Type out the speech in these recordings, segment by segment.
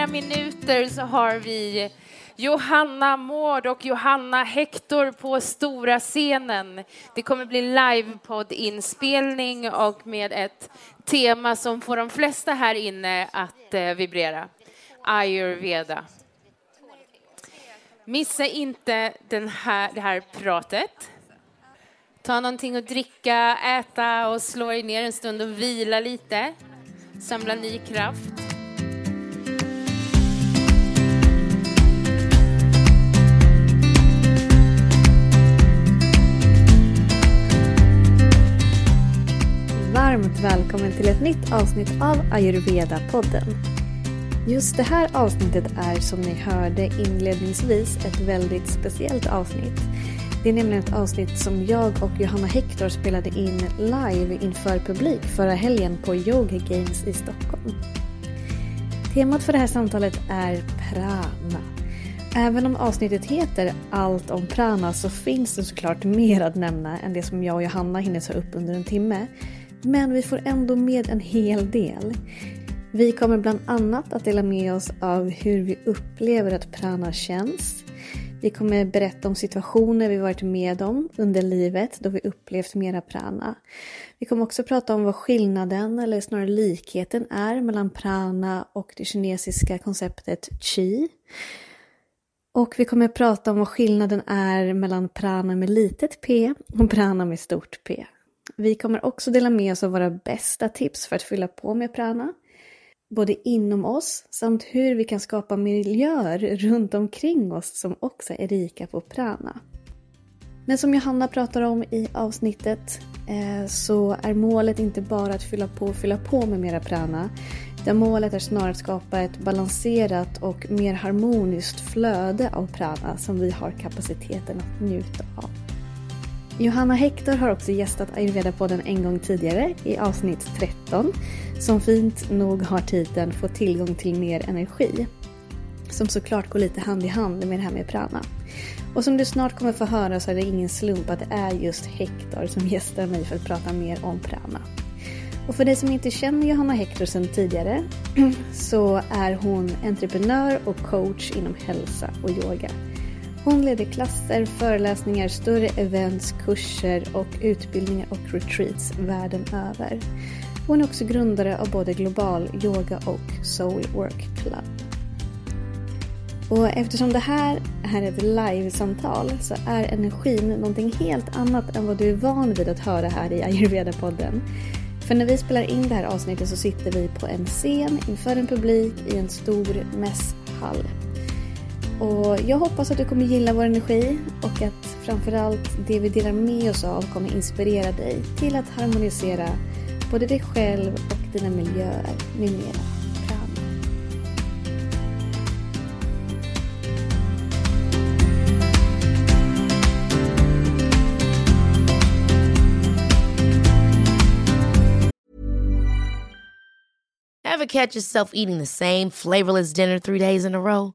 några minuter så har vi Johanna Mård och Johanna Hector på stora scenen. Det kommer bli livepoddinspelning och med ett tema som får de flesta här inne att eh, vibrera. Ayurveda. Missa inte den här, det här pratet. Ta någonting att dricka, äta och slå er ner en stund och vila lite. Samla ny kraft. Varmt välkommen till ett nytt avsnitt av Ayurveda-podden. Just det här avsnittet är som ni hörde inledningsvis ett väldigt speciellt avsnitt. Det är nämligen ett avsnitt som jag och Johanna Hector spelade in live inför publik förra helgen på Yoga Games i Stockholm. Temat för det här samtalet är prana. Även om avsnittet heter Allt om prana så finns det såklart mer att nämna än det som jag och Johanna hinner ta upp under en timme. Men vi får ändå med en hel del. Vi kommer bland annat att dela med oss av hur vi upplever att prana känns. Vi kommer berätta om situationer vi varit med om under livet då vi upplevt mera prana. Vi kommer också prata om vad skillnaden, eller snarare likheten, är mellan prana och det kinesiska konceptet qi. Och vi kommer prata om vad skillnaden är mellan prana med litet p och prana med stort p. Vi kommer också dela med oss av våra bästa tips för att fylla på med prana. Både inom oss samt hur vi kan skapa miljöer runt omkring oss som också är rika på prana. Men som Johanna pratar om i avsnittet eh, så är målet inte bara att fylla på och fylla på med mera prana. Utan målet är snarare att skapa ett balanserat och mer harmoniskt flöde av prana som vi har kapaciteten att njuta av. Johanna Hector har också gästat Ayurveda-podden en gång tidigare i avsnitt 13 som fint nog har titeln Få tillgång till mer energi. Som såklart går lite hand i hand med det här med prana. Och som du snart kommer få höra så är det ingen slump att det är just Hector som gästar mig för att prata mer om prana. Och för dig som inte känner Johanna Hector sedan tidigare så är hon entreprenör och coach inom hälsa och yoga. Hon leder klasser, föreläsningar, större events, kurser och utbildningar och retreats världen över. Hon är också grundare av både Global Yoga och Soul Work Club. Och eftersom det här är ett livesamtal så är energin någonting helt annat än vad du är van vid att höra här i Ayurveda-podden. För när vi spelar in det här avsnittet så sitter vi på en scen inför en publik i en stor mässhall. Och jag hoppas att du kommer gilla vår energi och att framförallt det vi delar med oss av kommer inspirera dig till att harmonisera både dig själv och dina miljöer med mera Have catch yourself eating the same flavorless dinner three days in a row?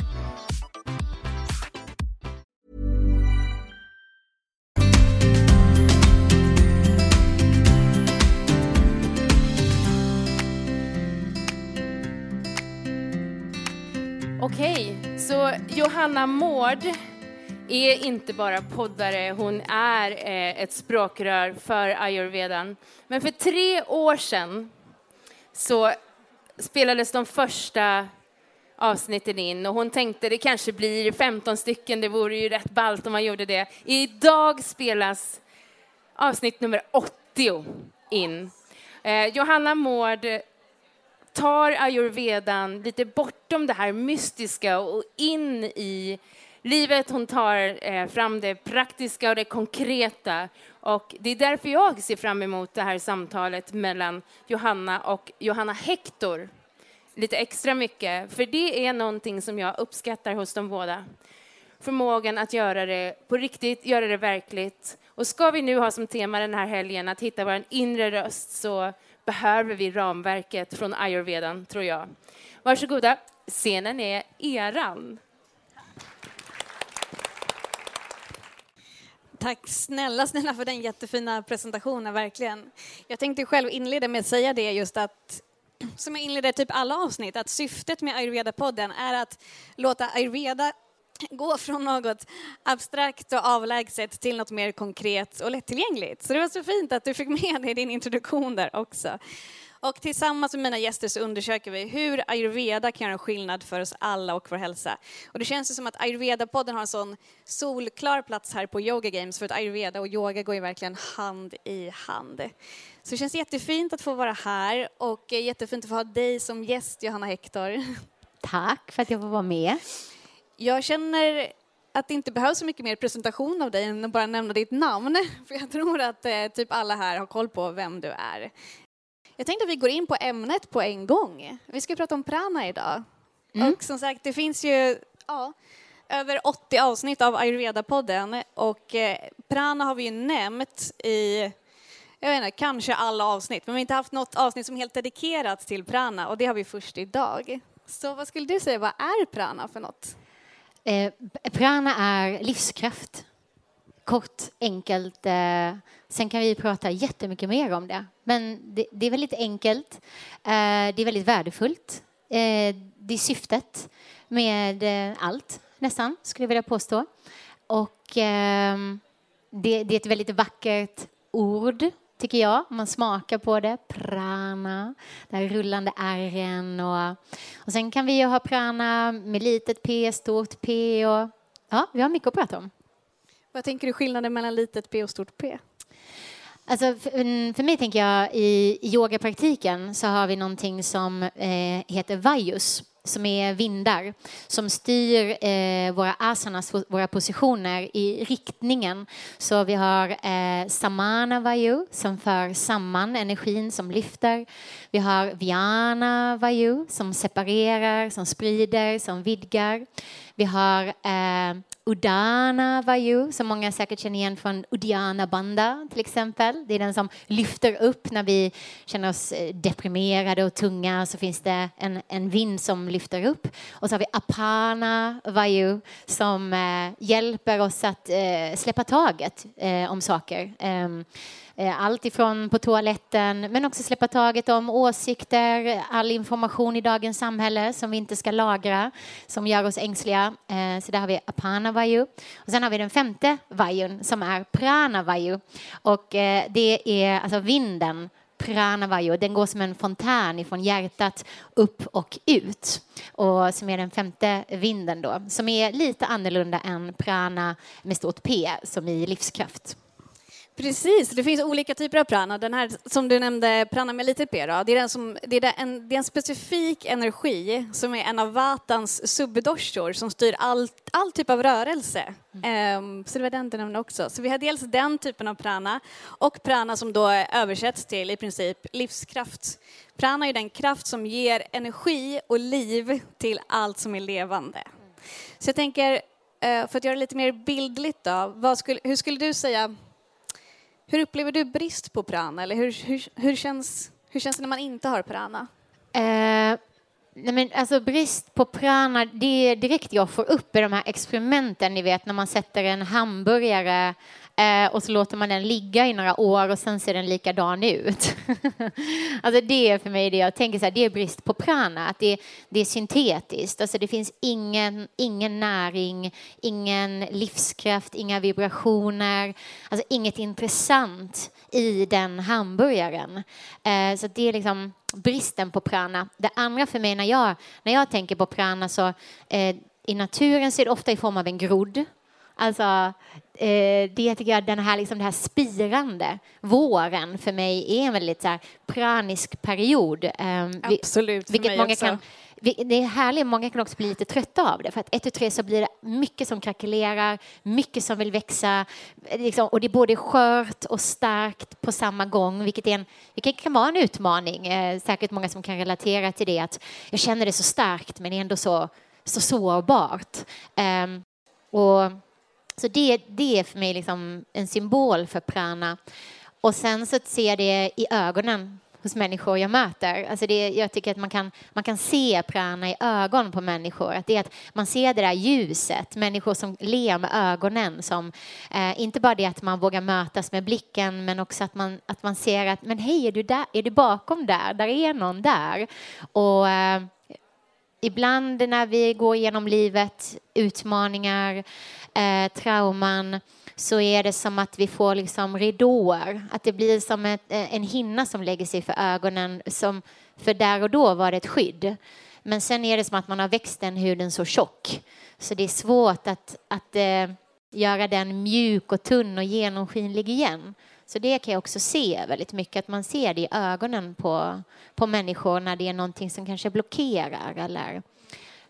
Så Johanna Mård är inte bara poddare, hon är eh, ett språkrör för ayurvedan. Men för tre år sedan så spelades de första avsnitten in och hon tänkte det kanske blir 15 stycken, det vore ju rätt ballt om man gjorde det. Idag spelas avsnitt nummer 80 in. Eh, Johanna Mård tar ayurvedan lite bortom det här mystiska och in i livet. Hon tar eh, fram det praktiska och det konkreta. Och det är därför jag ser fram emot det här samtalet mellan Johanna och Johanna Hector lite extra mycket. För det är någonting som jag uppskattar hos de båda. förmågan att göra det på riktigt, göra det verkligt. Och ska vi nu ha som tema den här helgen att hitta vår inre röst så behöver vi ramverket från ayurvedan, tror jag. Varsågoda, scenen är eran. Tack snälla, snälla för den jättefina presentationen, verkligen. Jag tänkte själv inleda med att säga det just att som jag inleder typ alla avsnitt, att syftet med Ayurveda-podden är att låta ayurveda gå från något abstrakt och avlägset till något mer konkret och lättillgängligt. Så det var så fint att du fick med det i din introduktion där också. Och tillsammans med mina gäster så undersöker vi hur ayurveda kan göra skillnad för oss alla och vår hälsa. Och det känns ju som att ayurveda-podden har en sån solklar plats här på Yoga Games för att ayurveda och yoga går ju verkligen hand i hand. Så det känns jättefint att få vara här och jättefint att få ha dig som gäst, Johanna Hector. Tack för att jag får vara med. Jag känner att det inte behövs så mycket mer presentation av dig än att bara nämna ditt namn. För jag tror att eh, typ alla här har koll på vem du är. Jag tänkte att vi går in på ämnet på en gång. Vi ska prata om prana idag. Mm. Och som sagt, det finns ju ja, över 80 avsnitt av Ayurveda-podden och eh, prana har vi ju nämnt i jag vet inte, kanske alla avsnitt, men vi har inte haft något avsnitt som helt dedikerat till prana och det har vi först idag. Så vad skulle du säga, vad är prana för något? Eh, prana är livskraft. Kort, enkelt. Eh, sen kan vi prata jättemycket mer om det. Men det, det är väldigt enkelt. Eh, det är väldigt värdefullt. Eh, det är syftet med eh, allt, nästan, skulle jag vilja påstå. Och eh, det, det är ett väldigt vackert ord tycker jag. Man smakar på det. Prana, det här rullande ärren. Och, och sen kan vi ju ha prana med litet p, stort p. Och, ja, vi har mycket att prata om. Vad tänker du skillnaden mellan litet p och stort p? Alltså för, mm, för mig tänker jag i yogapraktiken så har vi någonting som eh, heter vajus som är vindar som styr eh, våra asanas, våra positioner i riktningen. Så vi har eh, samana vayu som för samman energin som lyfter. Vi har viana vayu som separerar, som sprider, som vidgar. Vi har eh, Udana Vayu, som många säkert känner igen från Udiana Banda till exempel. Det är den som lyfter upp när vi känner oss eh, deprimerade och tunga. Så finns det en, en vind som lyfter upp. Och så har vi Apana Vayu som eh, hjälper oss att eh, släppa taget eh, om saker. Ehm, Eh, allt ifrån på toaletten, men också släppa taget om åsikter, all information i dagens samhälle som vi inte ska lagra, som gör oss ängsliga. Eh, så där har vi apana vayu. Och sen har vi den femte vajun som är prana vayu. Och eh, det är alltså vinden pranavayu. Den går som en fontän ifrån hjärtat upp och ut. Och som är den femte vinden då, som är lite annorlunda än prana med stort P, som i livskraft. Precis, det finns olika typer av prana. Den här som du nämnde, prana med litet p, då, det, är den som, det, är en, det är en specifik energi som är en av vatans subdoshor som styr all, all typ av rörelse. Mm. Um, så det var den du nämnde också. Så vi har dels den typen av prana och prana som då översätts till i princip livskraft. Prana är den kraft som ger energi och liv till allt som är levande. Så jag tänker, uh, för att göra det lite mer bildligt då, skulle, hur skulle du säga hur upplever du brist på prana? Eller hur, hur, hur, känns, hur känns det när man inte har prana? Eh, nej men alltså brist på prana, det är direkt jag får upp i de här experimenten, ni vet när man sätter en hamburgare Eh, och så låter man den ligga i några år och sen ser den likadan ut. alltså det är för mig det jag tänker så här, det är brist på prana, att det, det är syntetiskt. Alltså det finns ingen, ingen näring, ingen livskraft, inga vibrationer, alltså inget intressant i den hamburgaren. Eh, så det är liksom bristen på prana. Det andra för mig när jag, när jag tänker på prana så eh, i naturen så är det ofta i form av en grodd Alltså, det tycker jag, den här, liksom, det här spirande våren för mig är en väldigt så här, pranisk period. Eh, Absolut, för vilket många också. Kan, det är härligt, många kan också bli lite trötta av det. För att ett och tre så blir det mycket som krackelerar, mycket som vill växa. Liksom, och det är både skört och starkt på samma gång, vilket, är en, vilket kan vara en utmaning. Eh, säkert många som kan relatera till det, att jag känner det så starkt men ändå så, så sårbart. Um, Och, så det, det är för mig liksom en symbol för prana. Och sen så ser jag det i ögonen hos människor jag möter. Alltså det, jag tycker att man kan, man kan se prana i ögon på människor. Att det är att man ser det där ljuset, människor som ler med ögonen. Som, eh, inte bara det att man vågar mötas med blicken men också att man, att man ser att men hej, är du, där, är du bakom där? Där är någon där. Och eh, ibland när vi går igenom livet, utmaningar, eh, trauman, så är det som att vi får liksom ridåer. Att det blir som ett, eh, en hinna som lägger sig för ögonen. Som, för där och då var det ett skydd. Men sen är det som att man har växt den huden så tjock. Så det är svårt att, att eh, göra den mjuk och tunn och genomskinlig igen. Så det kan jag också se väldigt mycket, att man ser det i ögonen på, på människor när det är någonting som kanske blockerar. Eller,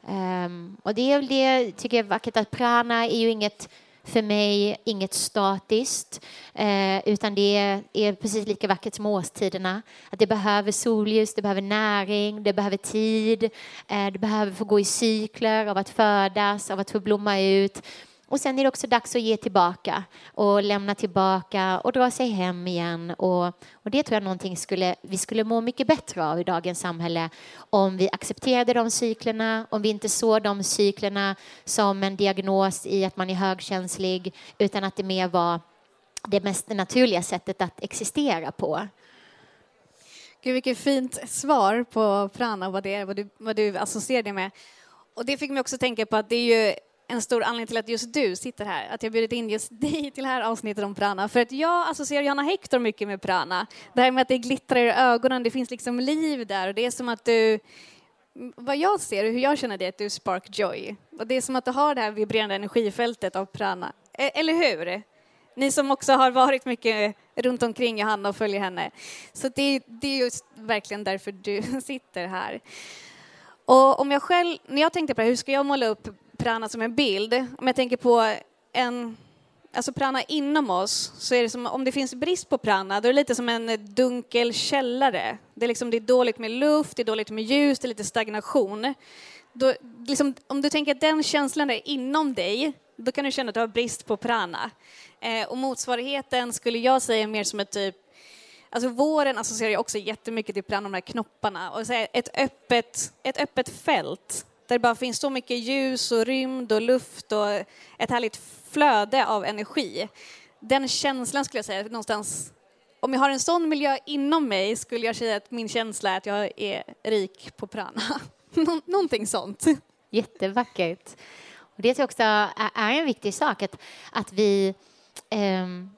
um, och det är väl det, tycker jag är vackert, att prana är ju inget för mig inget statiskt, eh, utan det är, är, precis lika vackert som årstiderna. Att det behöver solljus, det behöver näring, det behöver tid, eh, det behöver få gå i cykler av att födas, av att få blomma ut. Och sen är det också dags att ge tillbaka och lämna tillbaka och dra sig hem igen. Och, och det tror jag någonting skulle, vi skulle må mycket bättre av i dagens samhälle om vi accepterade de cyklerna, om vi inte såg de cyklerna som en diagnos i att man är högkänslig, utan att det mer var det mest naturliga sättet att existera på. Gud, vilket fint svar på prana och vad, det är, vad, du, vad du associerar det med. Och det fick mig också tänka på att det är ju en stor anledning till att just du sitter här, att jag bjudit in just dig till det här avsnittet om prana. För att jag associerar Johanna Hector mycket med prana. Det här med att det glittrar i ögonen, det finns liksom liv där och det är som att du vad jag ser och hur jag känner det är att du spark joy. Och det är som att du har det här vibrerande energifältet av prana. E, eller hur? Ni som också har varit mycket runt omkring Johanna och följer henne. Så det, det är just verkligen därför du sitter här. Och om jag själv, när jag tänkte på det, hur ska jag måla upp prana som en bild. Om jag tänker på en, alltså prana inom oss, så är det som om det finns brist på prana, då är det lite som en dunkel källare. Det är, liksom, det är dåligt med luft, det är dåligt med ljus, det är lite stagnation. Då, liksom, om du tänker att den känslan är inom dig, då kan du känna att du har brist på prana. Eh, och motsvarigheten skulle jag säga mer som ett typ Alltså våren associerar jag också jättemycket till prana, de här knopparna. Och så ett, öppet, ett öppet fält där det bara finns så mycket ljus och rymd och luft och ett härligt flöde av energi. Den känslan skulle jag säga någonstans, om jag har en sån miljö inom mig skulle jag säga att min känsla är att jag är rik på prana. Någonting sånt. Jättevackert. Och det tror jag också är en viktig sak, att, att vi um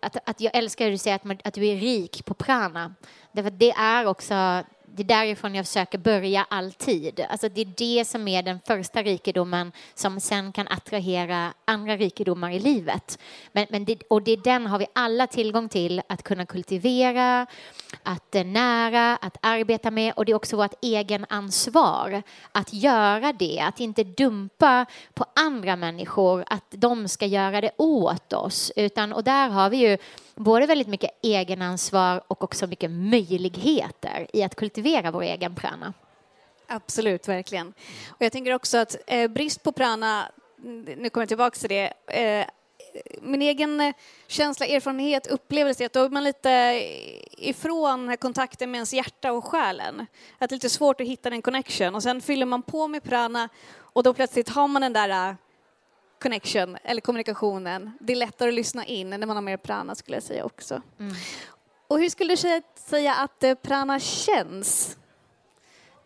att, att jag älskar hur du säger att, man, att du är rik på prana. Därför det är också det är därifrån jag försöker börja alltid. Alltså det är det som är den första rikedomen som sen kan attrahera andra rikedomar i livet. Men, men det, och det, den har vi alla tillgång till att kunna kultivera, att eh, nära, att arbeta med och det är också vårt egen ansvar att göra det, att inte dumpa på andra människor, att de ska göra det åt oss. Utan, och där har vi ju både väldigt mycket egenansvar och också mycket möjligheter i att kultivera vår egen prana. Absolut, verkligen. Och jag tänker också att eh, brist på prana, nu kommer jag tillbaka till det, eh, min egen eh, känsla, erfarenhet, upplevelse är att då är man lite ifrån kontakten med ens hjärta och själen. Att det är lite svårt att hitta den connection och sen fyller man på med prana och då plötsligt har man den där eh, connection eller kommunikationen. Det är lättare att lyssna in när man har mer prana skulle jag säga också. Mm. Och hur skulle du säga att eh, prana känns?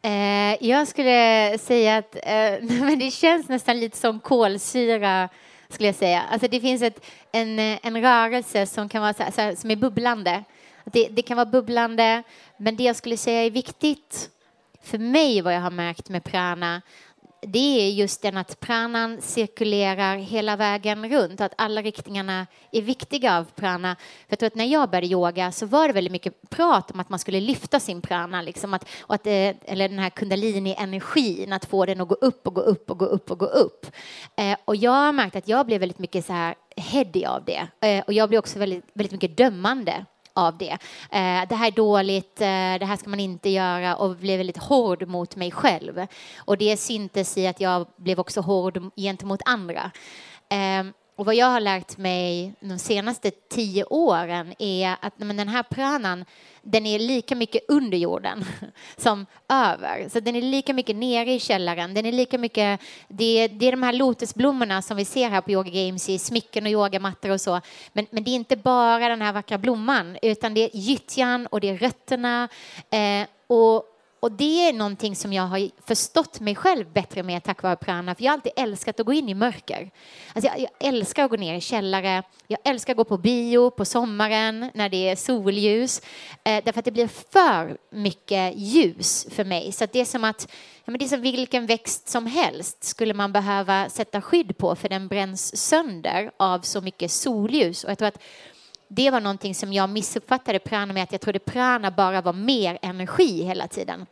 Eh, jag skulle säga att eh, men det känns nästan lite som kolsyra skulle jag säga. Alltså det finns ett, en, en rörelse som kan vara så här, som är bubblande. Det, det kan vara bubblande, men det jag skulle säga är viktigt för mig vad jag har märkt med prana det är just den att pranan cirkulerar hela vägen runt, att alla riktningarna är viktiga av prana. För jag tror att när jag började yoga så var det väldigt mycket prat om att man skulle lyfta sin prana, liksom att, och att, eh, eller den här kundalini-energin, att få den att gå upp och gå upp och gå upp och gå upp. Eh, och jag har märkt att jag blev väldigt mycket så här heady av det. Eh, och jag blev också väldigt, väldigt mycket dömande av det. Eh, det här är dåligt, eh, det här ska man inte göra och blev väldigt hård mot mig själv. Och det syntes i att jag blev också hård gentemot andra. Ehm, och vad jag har lärt mig de senaste tio åren är att men den här pranan den är lika mycket under jorden som över. Så den är lika mycket nere i källaren. Den är lika mycket, det, är, det är de här lotusblommorna som vi ser här på Yoga Games i smycken och yogamattor och så. Men, men det är inte bara den här vackra blomman utan det är gyttjan och det är rötterna. Eh, och och det är någonting som jag har förstått mig själv bättre med tack vare prana. För jag har alltid älskat att gå in i mörker. Alltså jag, jag, älskar att gå ner i källare. Jag älskar att gå på bio på sommaren när det är solljus. Eh, därför att det blir för mycket ljus för mig. Så det är som att ja, men det är som vilken växt som helst skulle man behöva sätta skydd på för den bränns sönder av så mycket solljus. Och jag tror att det var någonting som jag missuppfattade prana med, att jag trodde prana bara var mer energi hela tiden.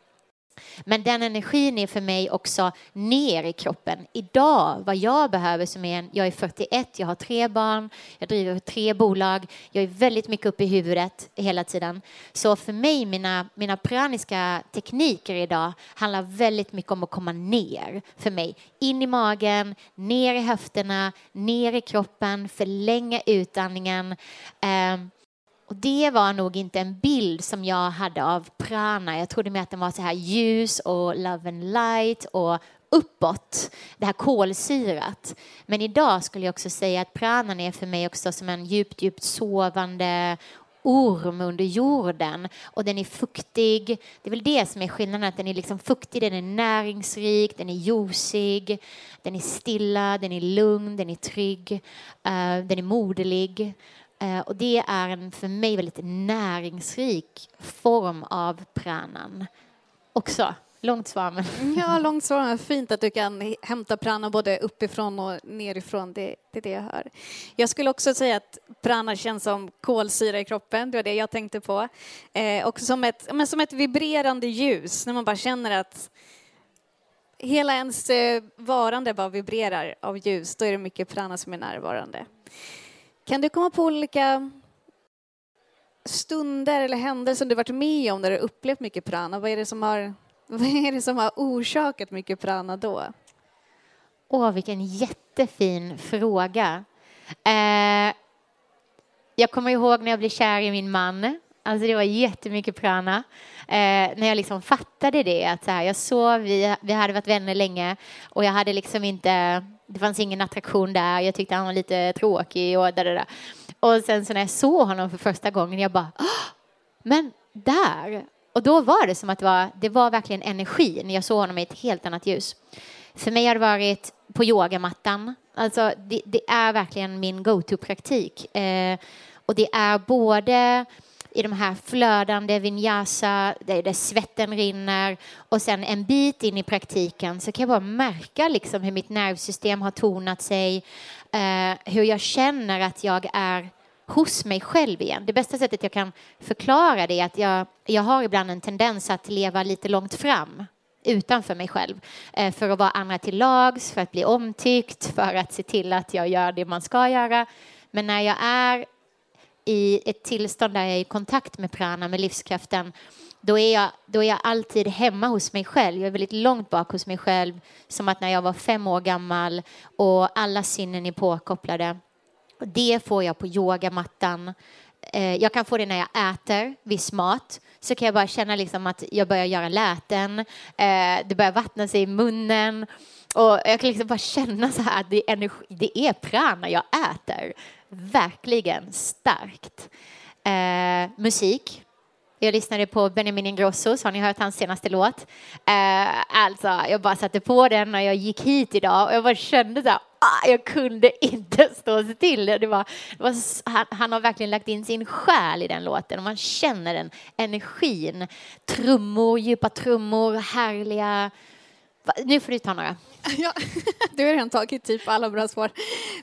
Men den energin är för mig också ner i kroppen. Idag, vad jag behöver som är en, jag är 41, jag har tre barn, jag driver tre bolag, jag är väldigt mycket uppe i huvudet hela tiden. Så för mig, mina, mina praniska tekniker idag handlar väldigt mycket om att komma ner för mig. In i magen, ner i höfterna, ner i kroppen, förlänga utandningen. Um, och det var nog inte en bild som jag hade av prana. Jag trodde mer att den var så här ljus och love and light och uppåt, det här kolsyrat. Men idag skulle jag också säga att pranan är för mig också som en djupt, djupt sovande orm under jorden och den är fuktig. Det är väl det som är skillnaden, att den är liksom fuktig, den är näringsrik, den är juicig, den är stilla, den är lugn, den är trygg, uh, den är moderlig. Eh, och det är en för mig väldigt näringsrik form av pranan. Också långt svar. Men... Mm, ja, långt svar. Fint att du kan hämta prana både uppifrån och nerifrån. Det, det är det jag hör. Jag skulle också säga att prana känns som kolsyra i kroppen. Det var det jag tänkte på. Eh, och som ett, men som ett vibrerande ljus när man bara känner att hela ens eh, varande bara vibrerar av ljus. Då är det mycket prana som är närvarande. Kan du komma på olika stunder eller händelser du varit med om där du upplevt mycket prana? Vad är det som har, vad är det som har orsakat mycket prana då? Åh, vilken jättefin fråga. Eh, jag kommer ihåg när jag blev kär i min man. Alltså det var jättemycket prana. Eh, när jag liksom fattade det, att så här, jag sov, vi, vi hade varit vänner länge och jag hade liksom inte det fanns ingen attraktion där. Jag tyckte han var lite tråkig och där, där. Och sen så när jag såg honom för första gången, jag bara, men där! Och då var det som att det var, det var verkligen energi när jag såg honom i ett helt annat ljus. För mig har det varit på yogamattan. Alltså, det, det är verkligen min go-to-praktik. Eh, och det är både i de här flödande vinyasa, där, där svetten rinner och sen en bit in i praktiken så kan jag bara märka liksom hur mitt nervsystem har tonat sig, eh, hur jag känner att jag är hos mig själv igen. Det bästa sättet jag kan förklara det är att jag, jag har ibland en tendens att leva lite långt fram utanför mig själv eh, för att vara andra till lags, för att bli omtyckt, för att se till att jag gör det man ska göra. Men när jag är i ett tillstånd där jag är i kontakt med prana, med livskraften, då är, jag, då är jag alltid hemma hos mig själv. Jag är väldigt långt bak hos mig själv, som att när jag var fem år gammal och alla sinnen är påkopplade. Det får jag på yogamattan. Eh, jag kan få det när jag äter viss mat. Så kan jag bara känna liksom att jag börjar göra läten. Eh, det börjar vattna sig i munnen. Och jag kan liksom bara känna så här att det är, energi, det är prana jag äter verkligen starkt. Eh, musik. Jag lyssnade på Benjamin Ingrosso, så har ni hört hans senaste låt? Eh, alltså, jag bara satte på den när jag gick hit idag och jag bara kände så här, ah, jag kunde inte stå still. Det var, det var, han, han, har verkligen lagt in sin själ i den låten och man känner den energin. Trummor, djupa trummor, härliga nu får du ta några. Ja, du har redan tagit typ alla bra svar.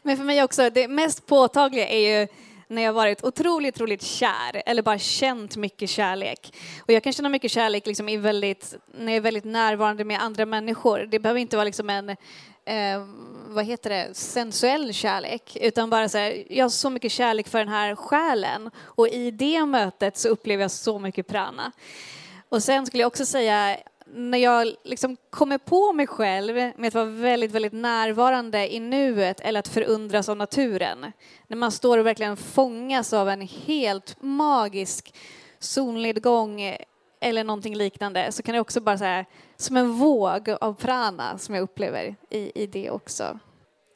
Men för mig också, det mest påtagliga är ju när jag varit otroligt, otroligt kär eller bara känt mycket kärlek. Och jag kan känna mycket kärlek liksom i väldigt, när jag är väldigt närvarande med andra människor. Det behöver inte vara liksom en eh, vad heter det, sensuell kärlek, utan bara så här, jag har så mycket kärlek för den här själen och i det mötet så upplever jag så mycket prana. Och sen skulle jag också säga, när jag liksom kommer på mig själv med att vara väldigt, väldigt närvarande i nuet eller att förundras av naturen, när man står och verkligen fångas av en helt magisk solnedgång eller någonting liknande så kan det också bara så som en våg av prana som jag upplever i, i det också.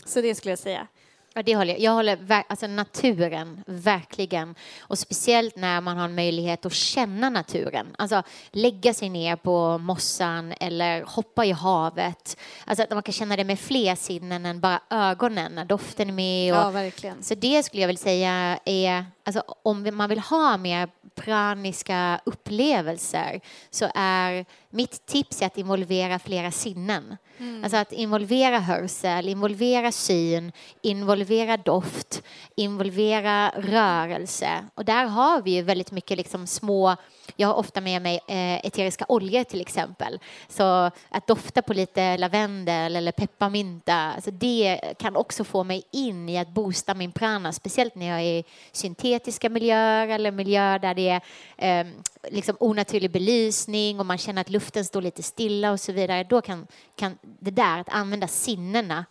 Så det skulle jag säga. Ja, det håller jag. jag håller alltså naturen, verkligen. Och speciellt när man har en möjlighet att känna naturen. Alltså lägga sig ner på mossan eller hoppa i havet. Alltså att man kan känna det med fler sinnen än bara ögonen, när doften är med. Och, ja, verkligen. Så det skulle jag vilja säga är, alltså om man vill ha mer praniska upplevelser så är mitt tips att involvera flera sinnen. Mm. Alltså att involvera hörsel, involvera syn, involvera doft, involvera rörelse. Och där har vi ju väldigt mycket liksom små jag har ofta med mig eh, eteriska oljor till exempel. Så att dofta på lite lavendel eller pepparmynta, alltså det kan också få mig in i att boosta min prana, speciellt när jag är i syntetiska miljöer eller miljöer där det är eh, liksom onaturlig belysning och man känner att luften står lite stilla och så vidare. Då kan, kan det där, att använda sinnena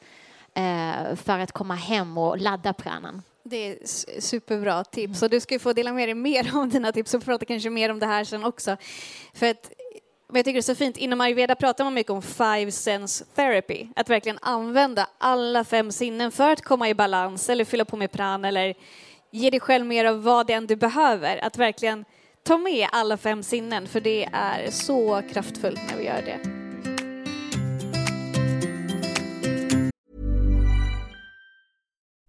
eh, för att komma hem och ladda pranan. Det är superbra tips och du ska få dela med dig mer om dina tips och prata kanske mer om det här sen också. För att men jag tycker det är så fint, inom ayurveda pratar man mycket om five sense therapy, att verkligen använda alla fem sinnen för att komma i balans eller fylla på med pran eller ge dig själv mer av vad det än du behöver. Att verkligen ta med alla fem sinnen, för det är så kraftfullt när vi gör det.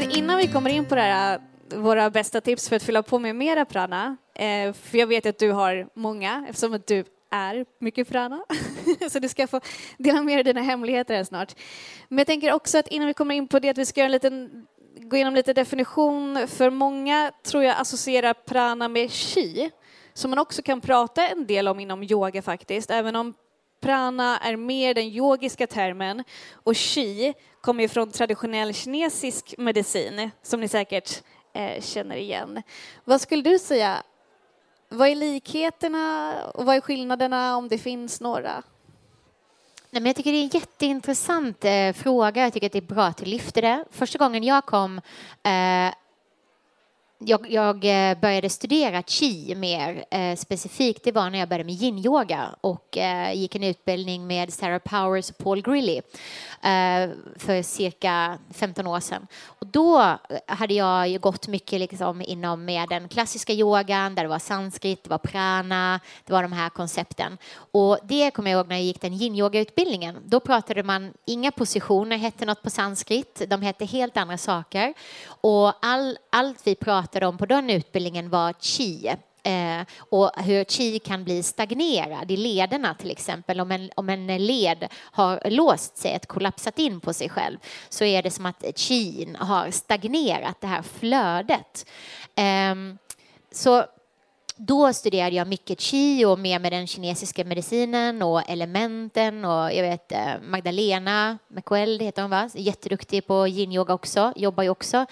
Men innan vi kommer in på det här, våra bästa tips för att fylla på med mera prana, eh, för jag vet att du har många eftersom att du är mycket prana, så du ska få dela med dig dina hemligheter här snart. Men jag tänker också att innan vi kommer in på det att vi ska göra en liten, gå igenom lite definition, för många tror jag associerar prana med chi, som man också kan prata en del om inom yoga faktiskt, även om prana är mer den yogiska termen och qi kommer ju från traditionell kinesisk medicin som ni säkert eh, känner igen. Vad skulle du säga? Vad är likheterna och vad är skillnaderna om det finns några? Nej, men jag tycker det är en jätteintressant eh, fråga. Jag tycker att det är bra att du lyfter det. Första gången jag kom eh, jag, jag, eh, började studera chi mer eh, specifikt. Det var när jag började med yin-yoga och eh, gick en utbildning med Sarah Powers och Paul Grilly eh, för cirka 15 år sedan. Och då hade jag gått mycket liksom inom med den klassiska yogan där det var sanskrit, det var prana, det var de här koncepten. Och det kommer jag ihåg när jag gick den yin-yoga-utbildningen. Då pratade man, inga positioner hette något på sanskrit, de hette helt andra saker. Och all, allt vi pratade om på den utbildningen var chi. Eh, och hur chi kan bli stagnerad i lederna till exempel. Om en, om en led har låst sig, ett kollapsat in på sig själv, så är det som att chi har stagnerat det här flödet. Ehm, så då studerade jag mycket qi och mer med den kinesiska medicinen och elementen och jag vet eh, Magdalena McQueld heter hon va? Jätteduktig på yin-yoga också, jobbar ju också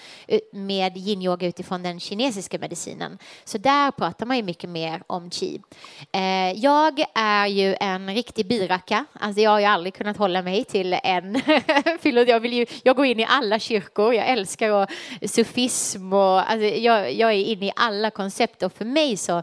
med yin-yoga utifrån den kinesiska medicinen. Så där pratar man ju mycket mer om qi. Eh, jag är ju en riktig biraka, alltså jag har ju aldrig kunnat hålla mig till en jag, vill ju, jag går in i alla kyrkor, jag älskar och sufism och alltså jag, jag är inne i alla koncept och för mig så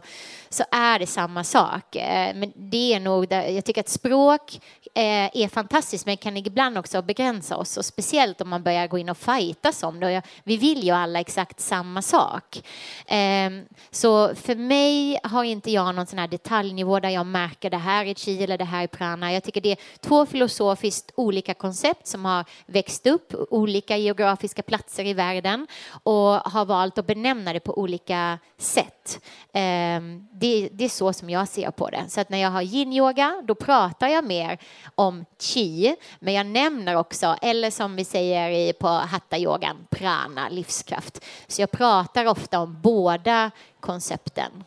så, är det samma sak. Eh, men det är nog, där, jag tycker att språk eh, är fantastiskt men kan ibland också begränsa oss och speciellt om man börjar gå in och fightas om det. Vi vill ju alla exakt samma sak. Ehm, så för mig har inte jag någon sån här detaljnivå där jag märker det här är chi eller det här är prana. Jag tycker det är två filosofiskt olika koncept som har växt upp olika geografiska platser i världen och har valt att benämna det på olika sätt. Ehm, Ehm, det, det, är så som jag ser på det. Så att när jag har yin-yoga, då pratar jag mer om chi, men jag nämner också, eller som vi säger på hatta-yogan, prana, livskraft. Så jag pratar ofta om båda koncepten.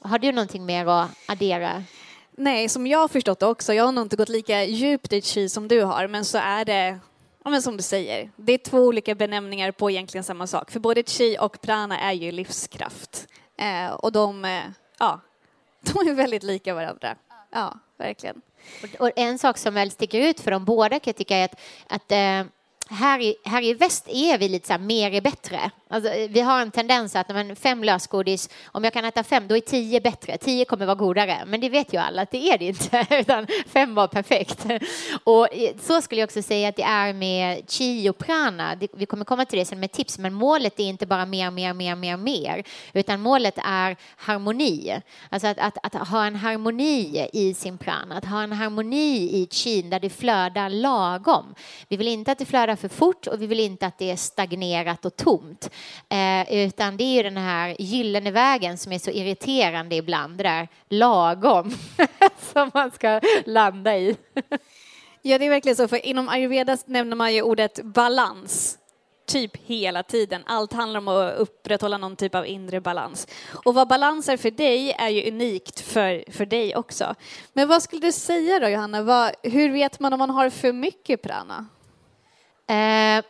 Har du någonting mer att addera? Nej, som jag har förstått det också, jag har nog inte gått lika djupt i chi som du har, men så är det Ja, men som du säger, det är två olika benämningar på egentligen samma sak. För både chi och prana är ju livskraft. Eh, och de, eh, ja, de är väldigt lika varandra. Ja, verkligen. Och en sak som väl sticker ut för dem båda kan jag tycka är att, att eh, här i, här i väst är vi lite så här, mer är bättre. Alltså, eh, vi har en tendens att men, fem lösgodis, om jag kan äta fem, då är tio bättre. Tio kommer vara godare, men det vet ju alla att det är det inte, utan fem var perfekt. Och eh, så skulle jag också säga att det är med chi och prana. Vi kommer komma till det sen med tips, men målet är inte bara mer, mer, mer, mer, mer, utan målet är harmoni. Alltså att, att, att ha en harmoni i sin prana, att ha en harmoni i chi där det flödar lagom. Vi vill inte att det flödar för fort och vi vill inte att det är stagnerat och tomt. Eh, utan det är ju den här gyllene vägen som är så irriterande ibland, det där lagom som man ska landa i. ja, det är verkligen så, för inom ayurveda nämner man ju ordet balans typ hela tiden. Allt handlar om att upprätthålla någon typ av inre balans. Och vad balans är för dig är ju unikt för, för dig också. Men vad skulle du säga då, Johanna? Vad, hur vet man om man har för mycket prana? Eh,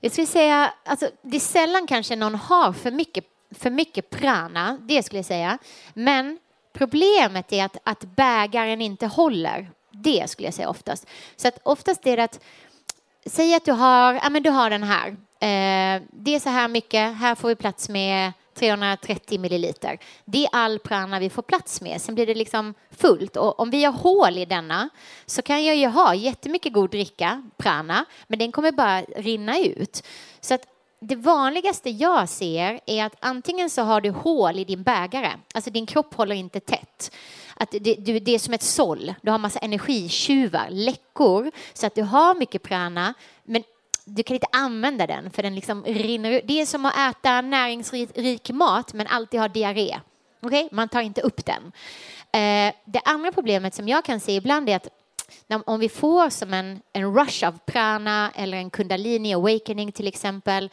jag skulle säga, alltså, det är sällan kanske någon har för mycket, för mycket prana, det skulle jag säga. Men problemet är att, att bägaren inte håller. Det skulle jag säga oftast. Så att oftast är det att, säg att du har, ja men du har den här. Eh, det är så här mycket, här får vi plats med 330 milliliter. Det är all prana vi får plats med. Sen blir det liksom fullt. Och om vi har hål i denna så kan jag ju ha jättemycket god dricka, prana, men den kommer bara rinna ut. Så att det vanligaste jag ser är att antingen så har du hål i din bägare, alltså din kropp håller inte tätt. Att det, det, det är som ett såll, du har massa energitjuvar, läckor, så att du har mycket prana, men du kan inte använda den för den liksom rinner ut. Det är som att äta näringsrik mat men alltid ha diarré. Okay? Man tar inte upp den. Eh, det andra problemet som jag kan se ibland är att om vi får som en, en rush av prana eller en kundalini awakening till exempel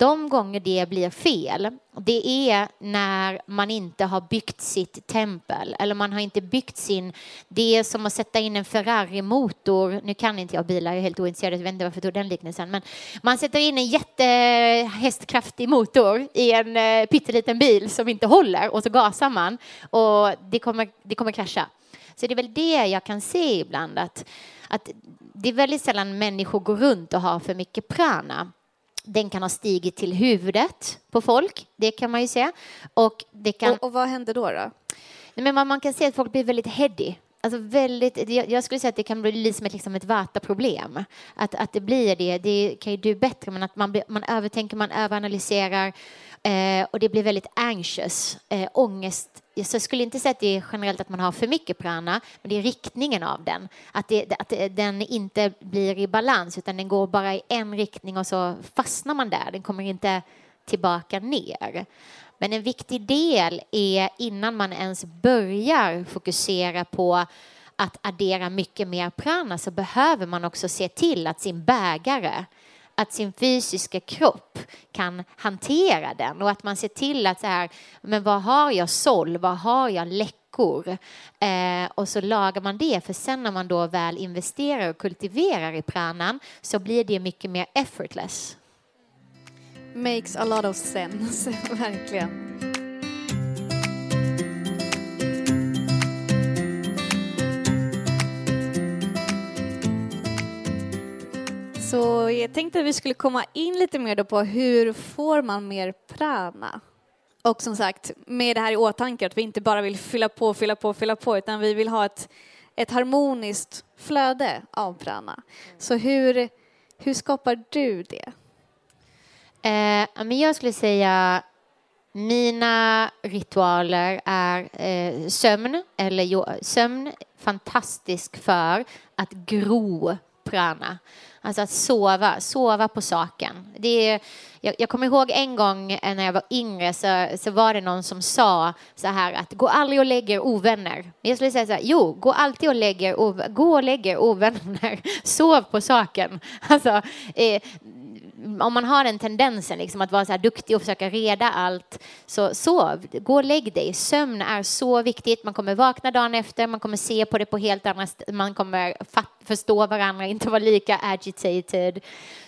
de gånger det blir fel, det är när man inte har byggt sitt tempel eller man har inte byggt sin... Det är som att sätta in en Ferrari-motor. Nu kan inte jag bilar, jag är helt ointresserad, jag vet inte varför jag tog den liknelsen. Men man sätter in en jättehästkraftig motor i en eh, pytteliten bil som inte håller och så gasar man och det kommer, det kommer krascha. Så det är väl det jag kan se ibland att, att det är väldigt sällan människor går runt och har för mycket prana den kan ha stigit till huvudet på folk, det kan man ju se. Och, det kan... och, och vad händer då? då? men man, man kan se att folk blir väldigt heady. Alltså väldigt, jag, skulle säga att det kan bli som ett, liksom ett vata-problem. Att, att det blir det, det kan ju du bättre, men att man, man övertänker, man överanalyserar eh, och det blir väldigt anxious, eh, ångest. Så jag skulle inte säga att det är generellt att man har för mycket prana, men det är riktningen av den. Att, det, att den inte blir i balans, utan den går bara i en riktning och så fastnar man där. Den kommer inte tillbaka ner. Men en viktig del är innan man ens börjar fokusera på att addera mycket mer prana så behöver man också se till att sin bägare att sin fysiska kropp kan hantera den och att man ser till att så här, men vad har jag såll, vad har jag läckor? Eh, och så lagar man det, för sen när man då väl investerar och kultiverar i pranan så blir det mycket mer effortless. Makes a lot of sense, verkligen. Så jag tänkte att vi skulle komma in lite mer då på hur får man mer prana? Och som sagt, med det här i åtanke att vi inte bara vill fylla på, fylla på, fylla på, utan vi vill ha ett, ett harmoniskt flöde av prana. Så hur, hur skapar du det? Eh, men jag skulle säga mina ritualer är eh, sömn, eller jo, sömn fantastisk för att gro prana. Alltså att sova, sova på saken. Det är, jag, jag kommer ihåg en gång eh, när jag var yngre så, så var det någon som sa så här att gå aldrig och lägger ovänner. Jag skulle säga så här, jo, gå alltid och lägger, gå och lägger ovänner. Sov på saken. Alltså, eh, om man har den tendensen liksom, att vara så här duktig och försöka reda allt, så sov, gå och lägg dig. Sömn är så viktigt. Man kommer vakna dagen efter, man kommer se på det på helt andra man kommer fatta förstå varandra, inte vara lika agitated.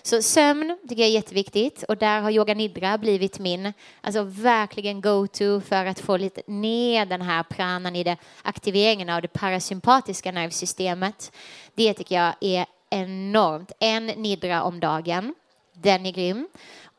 Så sömn tycker jag är jätteviktigt och där har yoga nidra blivit min, alltså verkligen go-to för att få lite ner den här pranan i det aktiveringen av det parasympatiska nervsystemet. Det tycker jag är enormt. En nidra om dagen den är grym.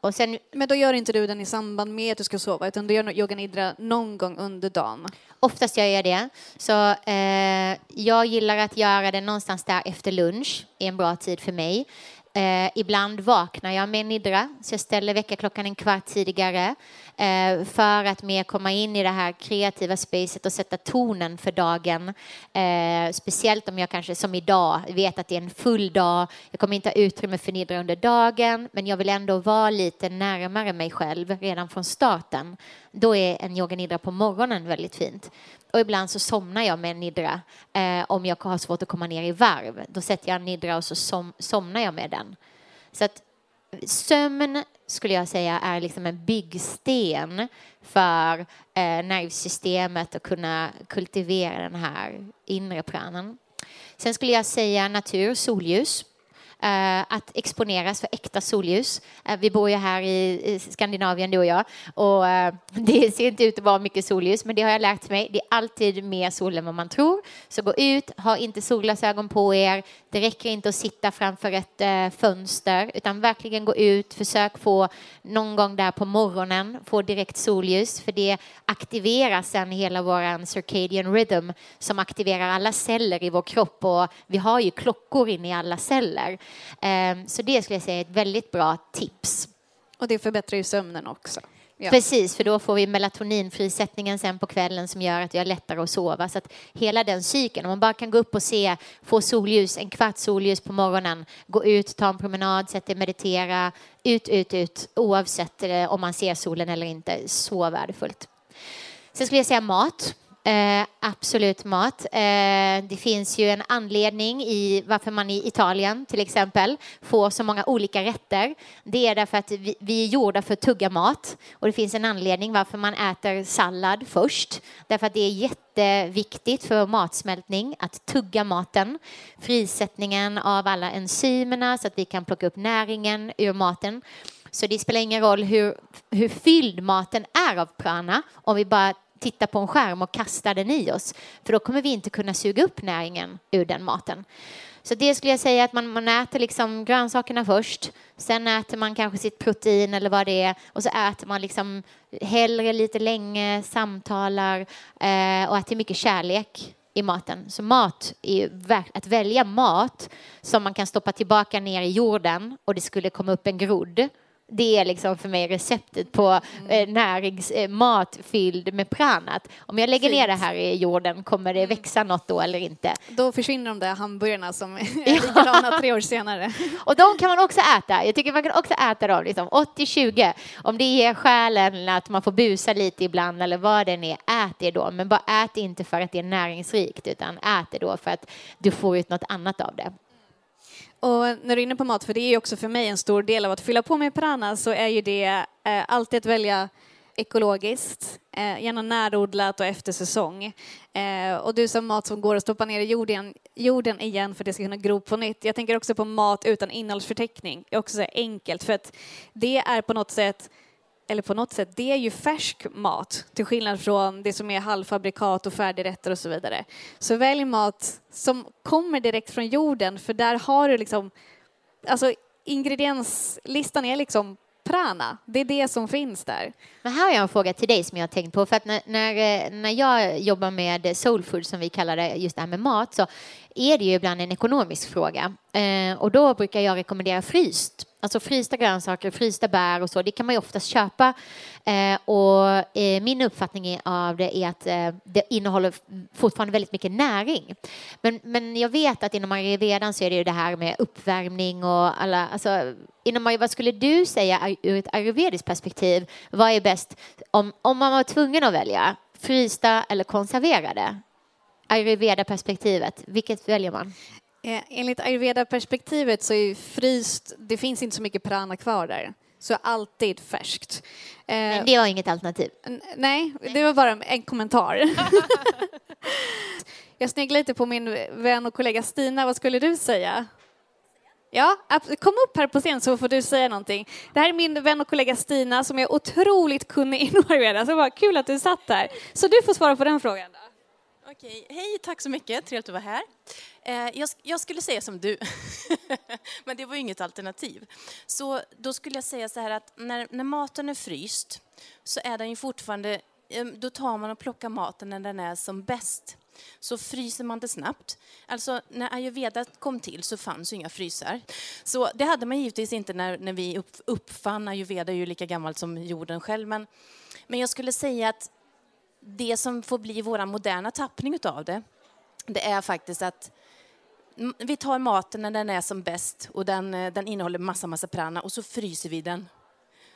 Och sen, men då gör inte du den i samband med att du ska sova utan du gör yoga nidra någon gång under dagen? Oftast gör jag det. Så eh, jag gillar att göra det någonstans där efter lunch, är en bra tid för mig. Eh, ibland vaknar jag med nidra, så jag ställer väckarklockan en kvart tidigare Eh, för att mer komma in i det här kreativa spacet och sätta tonen för dagen. Eh, speciellt om jag kanske som idag vet att det är en full dag. Jag kommer inte ha utrymme för nidra under dagen, men jag vill ändå vara lite närmare mig själv redan från starten. Då är en yoga nidra på morgonen väldigt fint. Och ibland så somnar jag med en nidra eh, om jag har svårt att komma ner i varv. Då sätter jag en nidra och så som, somnar jag med den. Så att sömn skulle jag säga är liksom en byggsten för eh, nervsystemet att kunna kultivera den här inre pranan. Sen skulle jag säga natur, solljus. Eh, att exponeras för äkta solljus. Eh, vi bor ju här i Skandinavien, du och jag, och eh, det ser inte ut att vara mycket solljus, men det har jag lärt mig. Det är alltid mer sol än vad man tror. Så gå ut, ha inte solglasögon på er. Det räcker inte att sitta framför ett fönster, utan verkligen gå ut, försök få någon gång där på morgonen, få direkt solljus, för det aktiverar sen hela vår circadian rhythm som aktiverar alla celler i vår kropp och vi har ju klockor inne i alla celler. Ehm, så det skulle jag säga är ett väldigt bra tips. Och det förbättrar ju sömnen också. Ja. Precis, för då får vi melatoninfrisättningen sen på kvällen som gör att vi har lättare att sova. Så att hela den cykeln, om man bara kan gå upp och se, få solljus, en kvart solljus på morgonen, gå ut, ta en promenad, sätta meditera, ut, ut, ut, oavsett eh, om man ser solen eller inte. Så värdefullt. Sen skulle jag säga mat. Eh, absolut mat. Eh, det finns ju en anledning i varför man i Italien till exempel får så många olika rätter. Det är därför att vi, vi är gjorda för att tugga mat och det finns en anledning varför man äter sallad först. Därför att det är jätteviktigt för matsmältning att tugga maten. Frisättningen av alla enzymerna så att vi kan plocka upp näringen ur maten. Så det spelar ingen roll hur, hur fylld maten är av prana om vi bara titta på en skärm och kasta den i oss. För då kommer vi inte kunna suga upp näringen ur den maten. Så det skulle jag säga att man, man äter liksom grönsakerna först. Sen äter man kanske sitt protein eller vad det är. Och så äter man liksom hellre lite länge, samtalar eh, och äter mycket kärlek i maten. Så mat är att välja mat som man kan stoppa tillbaka ner i jorden och det skulle komma upp en grodd det är liksom för mig receptet på eh, näringsmat eh, fylld med pranat. Om jag lägger Fint. ner det här i jorden, kommer det mm. växa något då eller inte? Då försvinner de där hamburgarna som är likadana tre år senare. Och de kan man också äta. Jag tycker man kan också äta dem liksom 80-20. Om det ger själen att man får busa lite ibland eller vad det är, ät det då. Men bara ät inte för att det är näringsrikt utan ät det då för att du får ut något annat av det. Och när du är inne på mat, för det är ju också för mig en stor del av att fylla på med prana, så är ju det eh, alltid att välja ekologiskt, eh, gärna närodlat och efter säsong. Eh, och du som mat som går att stoppa ner i jorden, jorden igen för att det ska kunna gro på nytt. Jag tänker också på mat utan innehållsförteckning. Det är också så enkelt för att det är på något sätt eller på något sätt, det är ju färsk mat till skillnad från det som är halvfabrikat och färdigrätter och så vidare. Så välj mat som kommer direkt från jorden för där har du liksom, alltså ingredienslistan är liksom prana. Det är det som finns där. Men här har jag en fråga till dig som jag har tänkt på. För att när, när, eh, när jag jobbar med soulfood, som vi kallar det, just det här med mat, så är det ju ibland en ekonomisk fråga. Eh, och då brukar jag rekommendera fryst. Alltså frysta grönsaker, frysta bär och så, det kan man ju oftast köpa. Eh, och eh, min uppfattning av det är att eh, det innehåller fortfarande väldigt mycket näring. Men, men jag vet att inom ayurvedan så är det ju det här med uppvärmning och alla, alltså inom, vad skulle du säga ur ett ayurvediskt perspektiv, vad är bäst om, om man var tvungen att välja, frysta eller konserverade? Ayurveda-perspektivet, vilket väljer man? Eh, enligt ayurveda-perspektivet så är fryst, det finns inte så mycket prana kvar där. Så alltid färskt. Eh, Men det var inget alternativ? Nej, det var bara en kommentar. Jag sneglar lite på min vän och kollega Stina. Vad skulle du säga? Ja, kom upp här på scen så får du säga någonting. Det här är min vän och kollega Stina som är otroligt kunnig inom ayurveda. Så det var kul att du satt där. Så du får svara på den frågan. Då. Okej, hej, tack så mycket. Trevligt att vara här. Eh, jag, jag, skulle säga som du, men det var ju inget alternativ. Så då skulle jag säga så här att när, när maten är fryst så är den ju fortfarande, eh, då tar man och plockar maten när den är som bäst. Så fryser man det snabbt. Alltså när ayurveda kom till så fanns ju inga frysar. Så det hade man givetvis inte när, när vi uppfann ayurveda, är ju lika gammalt som jorden själv. Men, men jag skulle säga att det som får bli vår moderna tappning av det, det är faktiskt att vi tar maten när den är som bäst och den, eh, den innehåller massa, massa prana och så fryser vi den.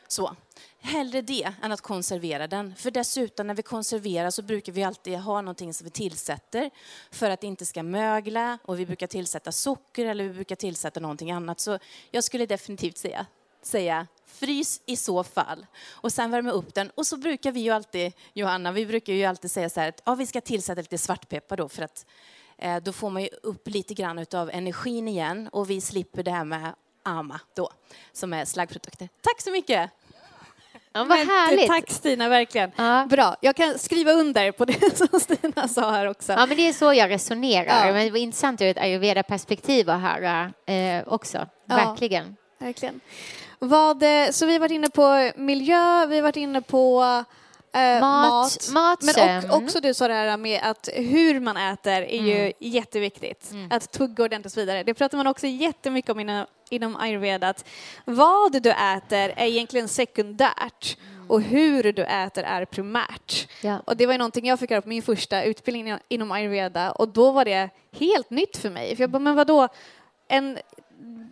Så. Hellre det än att konservera den. För dessutom när vi konserverar så brukar vi alltid ha någonting som vi tillsätter för att det inte ska mögla och vi brukar tillsätta socker eller vi brukar tillsätta någonting annat. Så jag skulle definitivt säga, säga frys i så fall och sen värma upp den. Och så brukar vi ju alltid, Johanna, vi brukar ju alltid säga så här att ja, vi ska tillsätta lite svartpeppar då för att eh, då får man ju upp lite grann av energin igen och vi slipper det här med AMA då, som är slaggprodukter. Tack så mycket! Ja, vad härligt. Tack Stina, verkligen. Ja. Bra. Jag kan skriva under på det som Stina sa här också. Ja, men det är så jag resonerar. Ja. Men det var intressant ur ett ayurveda-perspektiv att höra eh, också. Verkligen. Ja, verkligen. Vad, eh, så vi har varit inne på miljö, vi har varit inne på Eh, mat, mat. Men och, också du sa det här med att hur man äter är mm. ju jätteviktigt. Mm. Att tugga ordentligt och så vidare. Det pratar man också jättemycket om inom, inom ayurveda. Att vad du äter är egentligen sekundärt mm. och hur du äter är primärt. Ja. Och det var ju någonting jag fick göra på min första utbildning inom ayurveda och då var det helt nytt för mig. För jag bara, men vadå? En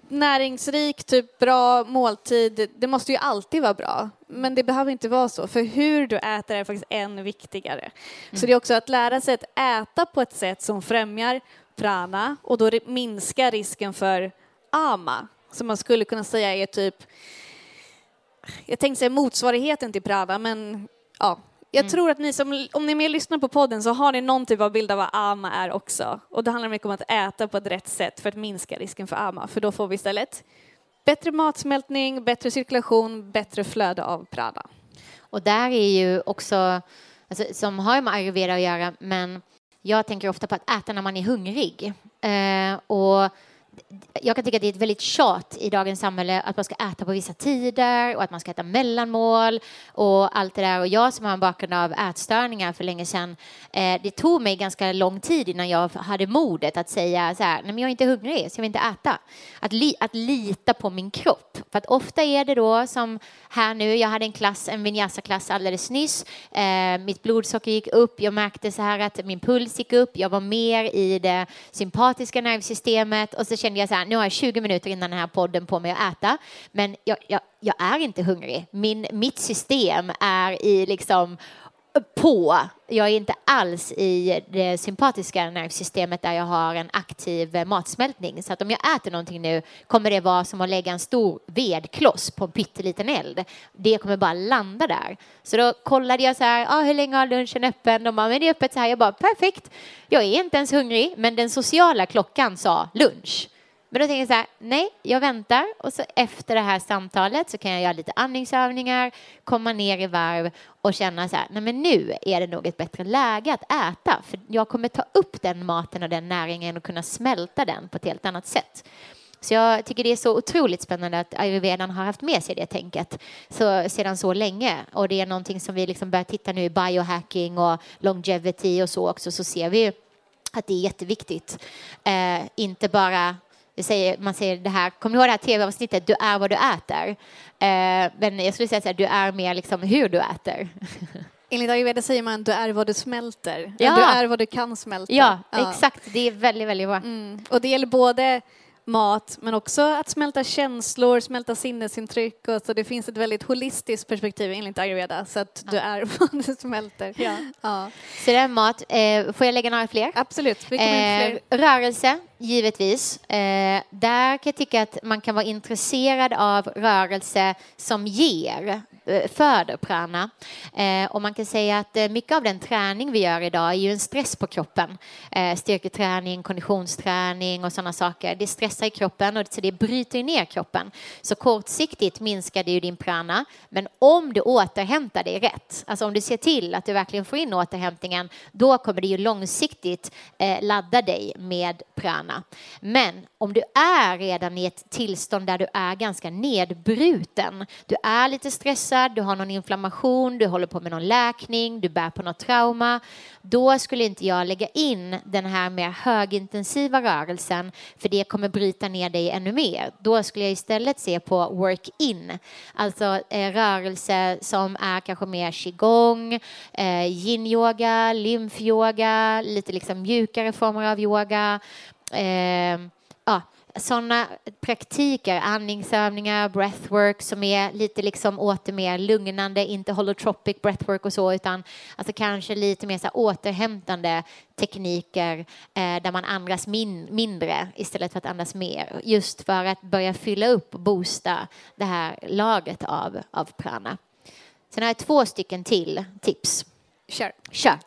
näringsrik, typ bra måltid, det måste ju alltid vara bra. Men det behöver inte vara så, för hur du äter är faktiskt än viktigare. Mm. Så det är också att lära sig att äta på ett sätt som främjar prana och då minskar risken för ama, som man skulle kunna säga är typ jag tänkte säga motsvarigheten till prana, men ja, jag mm. tror att ni som, om ni är med och lyssnar på podden så har ni någon typ av bild av vad AMA är också. Och det handlar mycket om att äta på ett rätt sätt för att minska risken för AMA. För då får vi istället bättre matsmältning, bättre cirkulation, bättre flöde av prana. Och där är ju också, alltså, som har med ayurveda att göra, men jag tänker ofta på att äta när man är hungrig. Eh, och jag kan tycka att det är ett väldigt tjat i dagens samhälle att man ska äta på vissa tider och att man ska äta mellanmål och allt det där. Och jag som har en bakgrund av ätstörningar för länge sedan, eh, det tog mig ganska lång tid innan jag hade modet att säga så här, nej men jag är inte hungrig så jag vill inte äta. Att, li att lita på min kropp. För att ofta är det då som här nu, jag hade en klass, en vinyasa-klass alldeles nyss. Eh, mitt blodsocker gick upp, jag märkte så här att min puls gick upp, jag var mer i det sympatiska nervsystemet och så kände jag så här, nu har jag 20 minuter innan den här podden på mig att äta, men jag, jag, jag är inte hungrig. Min, mitt system är i liksom på. Jag är inte alls i det sympatiska nervsystemet där jag har en aktiv matsmältning. Så att om jag äter någonting nu kommer det vara som att lägga en stor vedkloss på en pytteliten eld. Det kommer bara landa där. Så då kollade jag så här, ah, hur länge har lunchen öppen? De bara, men det är öppet så här. Jag bara, perfekt. Jag är inte ens hungrig, men den sociala klockan sa lunch. Men då tänker jag så här, nej, jag väntar och så efter det här samtalet så kan jag göra lite andningsövningar, komma ner i varv och känna så här, nej men nu är det nog ett bättre läge att äta för jag kommer ta upp den maten och den näringen och kunna smälta den på ett helt annat sätt. Så jag tycker det är så otroligt spännande att ayurvedan har haft med sig det tänket så, sedan så länge. Och det är någonting som vi liksom börjar titta nu i biohacking och longevity och så också så ser vi att det är jätteviktigt. Eh, inte bara säger, man säger det här, kommer du ihåg det här tv-avsnittet, du är vad du äter? Eh, men jag skulle säga så här, du är mer liksom hur du äter. Enligt ayurveda säger man du är vad du smälter. Ja. Du är vad du kan smälta. Ja, exakt. Det är väldigt, väldigt bra. Mm. Och det gäller både mat men också att smälta känslor, smälta sinnesintryck och så det finns ett väldigt holistiskt perspektiv enligt ayurveda så att du är vad du smälter. Ja. Ja. Så det är mat. Eh, får jag lägga några fler? Absolut. Vi kommer in fler. Eh, rörelse, givetvis. Eh, där kan jag tycka att man kan vara intresserad av rörelse som ger, eh, föder prana. Eh, och man kan säga att eh, mycket av den träning vi gör idag är ju en stress på kroppen. Eh, styrketräning, konditionsträning och sådana saker. Det stressar i kroppen och så det bryter ner kroppen. Så kortsiktigt minskar det ju din prana. Men om du återhämtar dig rätt, alltså om du ser till att du verkligen får in återhämtningen, då kommer det ju långsiktigt eh, ladda dig med prana. Men om du är redan i ett tillstånd där du är ganska nedbruten, du är lite stressad, du har någon inflammation, du håller på med någon läkning, du bär på något trauma, då skulle inte jag lägga in den här mer högintensiva rörelsen, för det kommer bryta ner dig ännu mer. Då skulle jag istället se på work-in, alltså eh, rörelse som är kanske mer qigong, eh, yin-yoga, lymfyoga, lite liksom mjukare former av yoga, eh, ja, sådana praktiker, andningsövningar, breathwork som är lite liksom åter mer lugnande, inte holotropic breathwork och så, utan alltså kanske lite mer så återhämtande tekniker eh, där man andas min, mindre istället för att andas mer, just för att börja fylla upp och boosta det här laget av, av prana. Sen har jag två stycken till tips. Kör. Kör.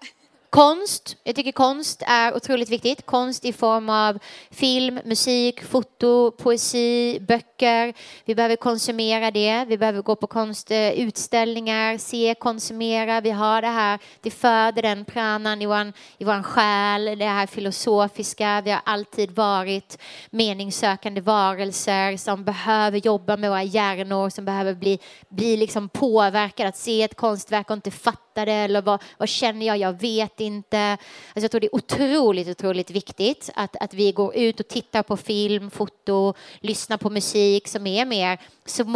Konst. Jag tycker konst är otroligt viktigt. Konst i form av film, musik, foto, poesi, böcker. Vi behöver konsumera det. Vi behöver gå på konstutställningar, se, konsumera. Vi har det här, det föder den pranan i vår, i vår själ, det här filosofiska. Vi har alltid varit meningssökande varelser som behöver jobba med våra hjärnor, som behöver bli, bli liksom påverkade, att se ett konstverk och inte fatta det eller vad, vad känner jag, jag vet inte. Alltså jag tror det är otroligt, otroligt viktigt att, att vi går ut och tittar på film, foto, lyssnar på musik som är mer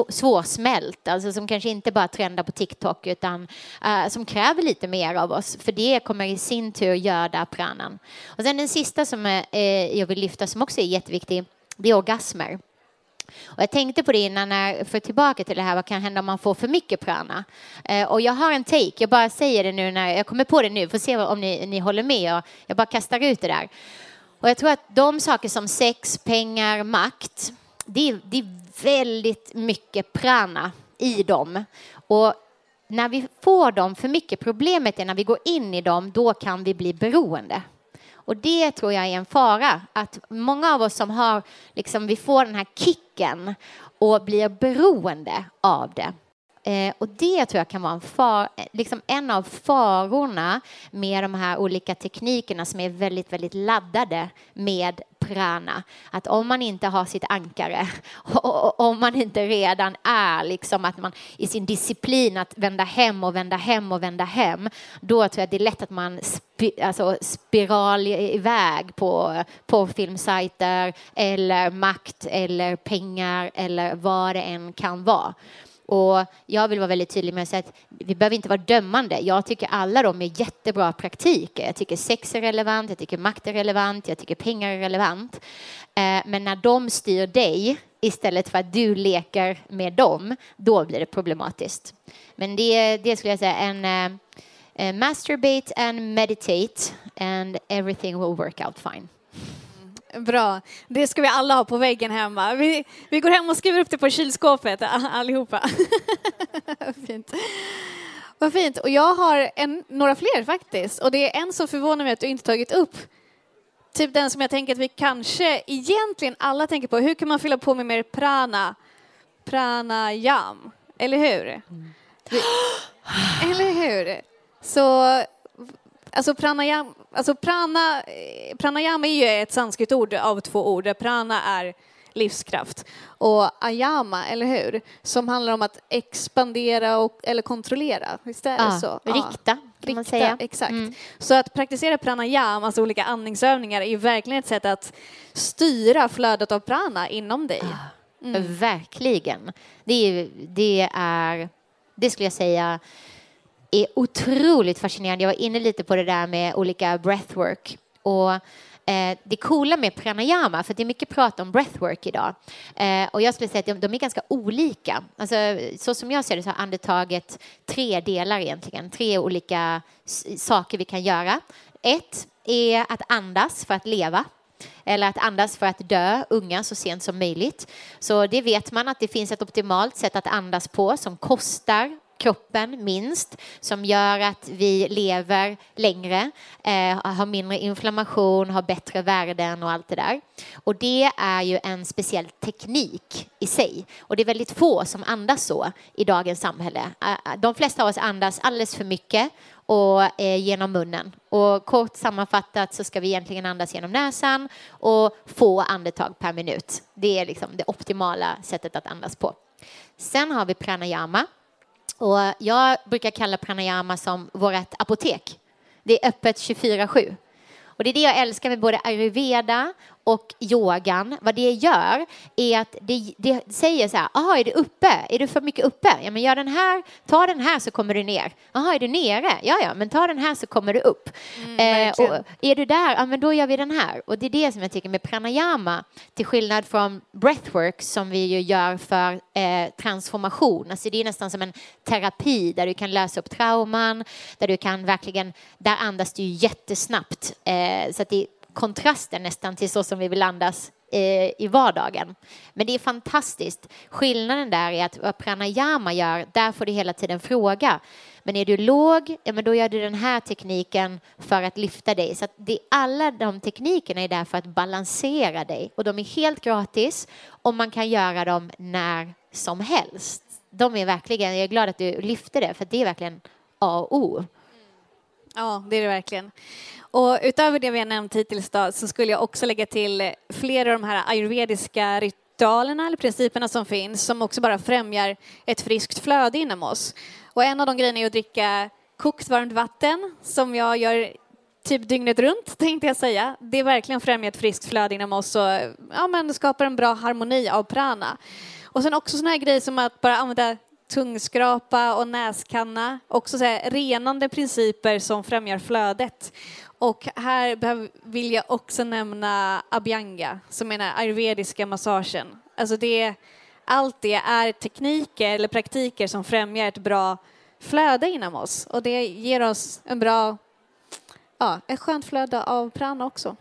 svårsmält, alltså som kanske inte bara trendar på TikTok utan uh, som kräver lite mer av oss, för det kommer i sin tur göda pranan. Och sen den sista som uh, jag vill lyfta som också är jätteviktig, det är orgasmer. Och jag tänkte på det innan, när, för tillbaka till det här, vad kan hända om man får för mycket prana? Eh, och jag har en take, jag bara säger det nu när jag kommer på det nu, får se om ni, ni håller med. Och jag bara kastar ut det där. Och jag tror att de saker som sex, pengar, makt, det är, det är väldigt mycket prana i dem. Och när vi får dem för mycket, problemet är när vi går in i dem, då kan vi bli beroende. Och det tror jag är en fara, att många av oss som har, liksom, vi får den här kicken och blir beroende av det. Eh, och det tror jag kan vara en, far, eh, liksom en av farorna med de här olika teknikerna som är väldigt, väldigt laddade med prana. Att om man inte har sitt ankare, och om man inte redan är liksom att man i sin disciplin att vända hem och vända hem och vända hem, då tror jag det är lätt att man spi, alltså spiral iväg på, på filmsajter eller makt eller pengar eller vad det än kan vara. Och jag vill vara väldigt tydlig med att säga att vi behöver inte vara dömande. Jag tycker alla de är jättebra praktiker. Jag tycker sex är relevant, jag tycker makt är relevant, jag tycker pengar är relevant. Eh, men när de styr dig istället för att du leker med dem, då blir det problematiskt. Men det, det skulle jag säga en, uh, masturbate and meditate and everything will work out fine. Bra. Det ska vi alla ha på väggen hemma. Vi, vi går hem och skriver upp det på kylskåpet allihopa. fint. Vad fint. Och jag har en, några fler faktiskt. Och det är en som förvånar mig att du inte tagit upp. Typ den som jag tänker att vi kanske egentligen alla tänker på. Hur kan man fylla på med mer prana? Pranayam. Eller hur? Mm. Eller hur? Så Alltså pranayam, alltså prana, pranayama är ju ett sanskritord av två ord. Prana är livskraft och ayama, eller hur? Som handlar om att expandera och, eller kontrollera. Visst är det ja, så? Rikta, kan rikta, man säga. Exakt. Mm. Så att praktisera pranayama, alltså olika andningsövningar, är ju verkligen ett sätt att styra flödet av prana inom dig. Mm. Verkligen. Det är, det är, det skulle jag säga, är otroligt fascinerande. Jag var inne lite på det där med olika breathwork. Och eh, det coola med pranayama, för det är mycket prat om breathwork idag, eh, och jag skulle säga att de, de, är ganska olika. Alltså, så som jag ser det så har andetaget tre delar egentligen, tre olika saker vi kan göra. Ett är att andas för att leva eller att andas för att dö unga så sent som möjligt. Så det vet man att det finns ett optimalt sätt att andas på som kostar kroppen minst, som gör att vi lever längre, eh, har mindre inflammation, har bättre värden och allt det där. Och det är ju en speciell teknik i sig. Och det är väldigt få som andas så i dagens samhälle. Eh, eh, de flesta av oss andas alldeles för mycket och eh, genom munnen. Och kort sammanfattat så ska vi egentligen andas genom näsan och få andetag per minut. Det är liksom det optimala sättet att andas på. Sen har vi pranayama och jag brukar kalla pranayama som vårt apotek. Det är öppet 24-7. Och det är det jag älskar med både ayurveda och yogan, vad det gör är att det, det säger så här, jaha, är du uppe? Är du för mycket uppe? Ja, men gör den här, ta den här så kommer du ner. Jaha, är du nere? Ja, ja, men ta den här så kommer du upp. Mm, eh, och är du där? Ja, men då gör vi den här. Och det är det som jag tycker med pranayama, till skillnad från breathwork som vi ju gör för eh, transformation. Alltså det är nästan som en terapi där du kan lösa upp trauman, där du kan verkligen, där andas du jättesnabbt. Eh, så att det kontrasten nästan till så som vi vill andas eh, i vardagen. Men det är fantastiskt. Skillnaden där är att vad pranayama gör, där får du hela tiden fråga. Men är du låg, ja, men då gör du den här tekniken för att lyfta dig. Så att det, alla de teknikerna är där för att balansera dig och de är helt gratis och man kan göra dem när som helst. De är verkligen, jag är glad att du lyfter det för det är verkligen A och O. Ja, det är det verkligen. Och utöver det vi har nämnt hittills då, så skulle jag också lägga till flera av de här ayurvediska ritualerna eller principerna som finns som också bara främjar ett friskt flöde inom oss. Och en av de grejerna är att dricka kokt varmt vatten som jag gör typ dygnet runt tänkte jag säga. Det verkligen främjar ett friskt flöde inom oss och ja, men skapar en bra harmoni av prana. Och sen också sådana här grejer som att bara använda tungskrapa och näskanna. Också så här, renande principer som främjar flödet. Och här vill jag också nämna abhyanga, som är den ayurvediska massagen. Alltså det, allt det är tekniker eller praktiker som främjar ett bra flöde inom oss. Och det ger oss en bra, ja, ett skönt flöde av prana också.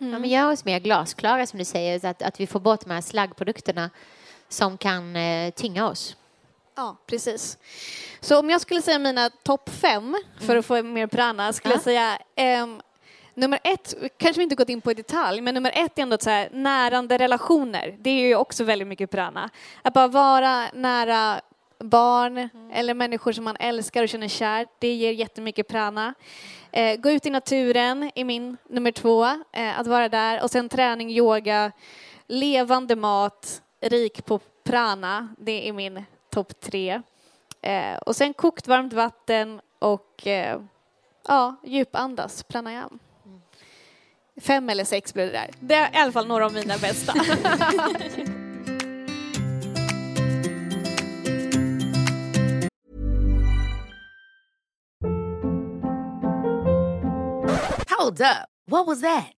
Mm. Ja, men gör oss mer glasklara som du säger, att, att vi får bort de här slaggprodukterna som kan eh, tynga oss. Ja, precis. Så om jag skulle säga mina topp fem för mm. att få mer prana skulle ja. jag säga um, Nummer ett, kanske vi inte gått in på i detalj, men nummer ett är ändå så här, närande relationer. Det är ju också väldigt mycket prana. Att bara vara nära barn mm. eller människor som man älskar och känner kärt, det ger jättemycket prana. Eh, gå ut i naturen är min nummer två, eh, att vara där. Och sen träning, yoga, levande mat, rik på prana, det är min topp tre. Eh, och sen kokt varmt vatten och eh, ja, djupandas, pranayam. Fem eller sex blir det där. Det är i alla fall några av mina bästa. Hold up. What was that?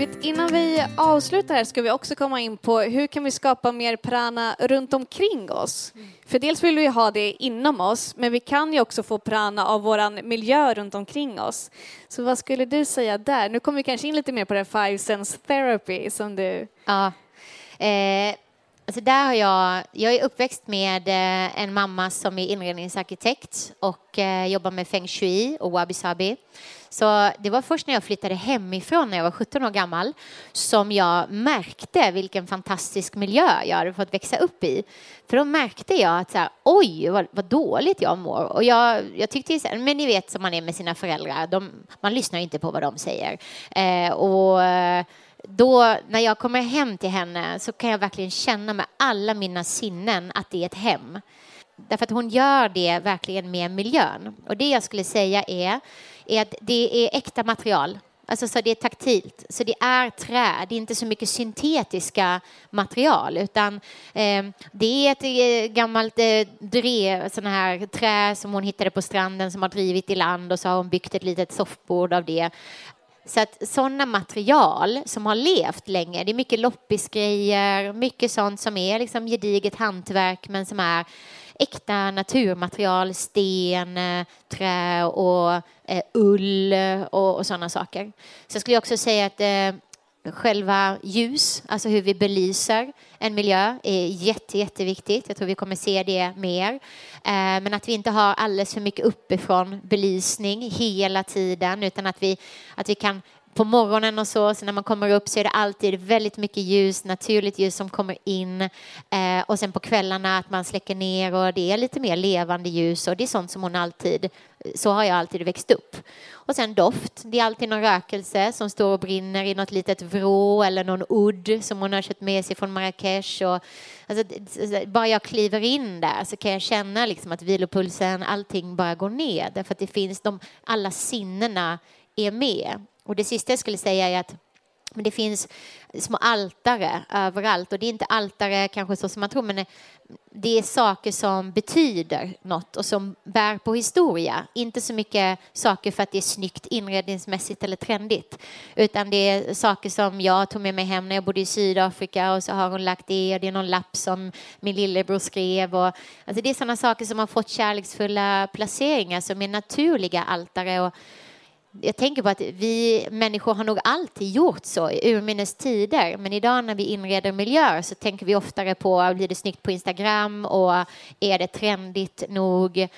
Vet, Innan vi avslutar här ska vi också komma in på hur kan vi skapa mer prana runt omkring oss? För dels vill vi ha det inom oss, men vi kan ju också få prana av vår miljö runt omkring oss. Så vad skulle du säga där? Nu kommer vi kanske in lite mer på det five sense therapy som du... Ja. Eh, alltså där har jag, jag är uppväxt med eh, en mamma som är inredningsarkitekt och eh, jobbar med feng shui och wabi sabi. Så det var först när jag flyttade hemifrån när jag var 17 år gammal som jag märkte vilken fantastisk miljö jag hade fått växa upp i. För då märkte jag att så här, oj, vad, vad dåligt jag mår. Och jag, jag tyckte, så här, men ni vet som man är med sina föräldrar, de, man lyssnar inte på vad de säger. Eh, och eh, då när jag kommer hem till henne så kan jag verkligen känna med alla mina sinnen att det är ett hem. Därför att hon gör det verkligen med miljön. Och det jag skulle säga är, är att det är äkta material. Alltså så det är taktilt, så det är trä, det är inte så mycket syntetiska material utan eh, det är ett eh, gammalt eh, drev, sån här trä som hon hittade på stranden som har drivit i land och så har hon byggt ett litet soffbord av det. Så att sådana material som har levt länge, det är mycket loppisgrejer, mycket sånt som är liksom gediget hantverk men som är äkta naturmaterial, sten, eh, trä och eh, ull och, och sådana saker. Sen skulle jag också säga att eh, själva ljus, alltså hur vi belyser en miljö är jätte, jätteviktigt. Jag tror vi kommer se det mer. Eh, men att vi inte har alldeles för mycket uppifrån belysning hela tiden utan att vi, att vi kan på morgonen och så, så när man kommer upp så är det alltid väldigt mycket ljus, naturligt ljus som kommer in. Eh, och sen på kvällarna att man släcker ner och det är lite mer levande ljus och det är sånt som hon alltid, så har jag alltid växt upp. Och sen doft, det är alltid någon rökelse som står och brinner i något litet vrå eller någon udd som hon har köpt med sig från Marrakesh. Och, alltså, bara jag kliver in där så kan jag känna liksom att vilopulsen, allting bara går ner därför att det finns de, alla sinnena är med. Och det sista jag skulle säga är att men det finns små altare överallt och det är inte altare kanske så som man tror men det är saker som betyder något och som bär på historia. Inte så mycket saker för att det är snyggt inredningsmässigt eller trendigt utan det är saker som jag tog med mig hem när jag bodde i Sydafrika och så har hon lagt det och det är någon lapp som min lillebror skrev och alltså det är sådana saker som har fått kärleksfulla placeringar som är naturliga altare och jag tänker på att vi människor har nog alltid gjort så i urminnes tider. Men idag när vi inreder miljöer så tänker vi oftare på blir det snyggt på Instagram och är det trendigt nog?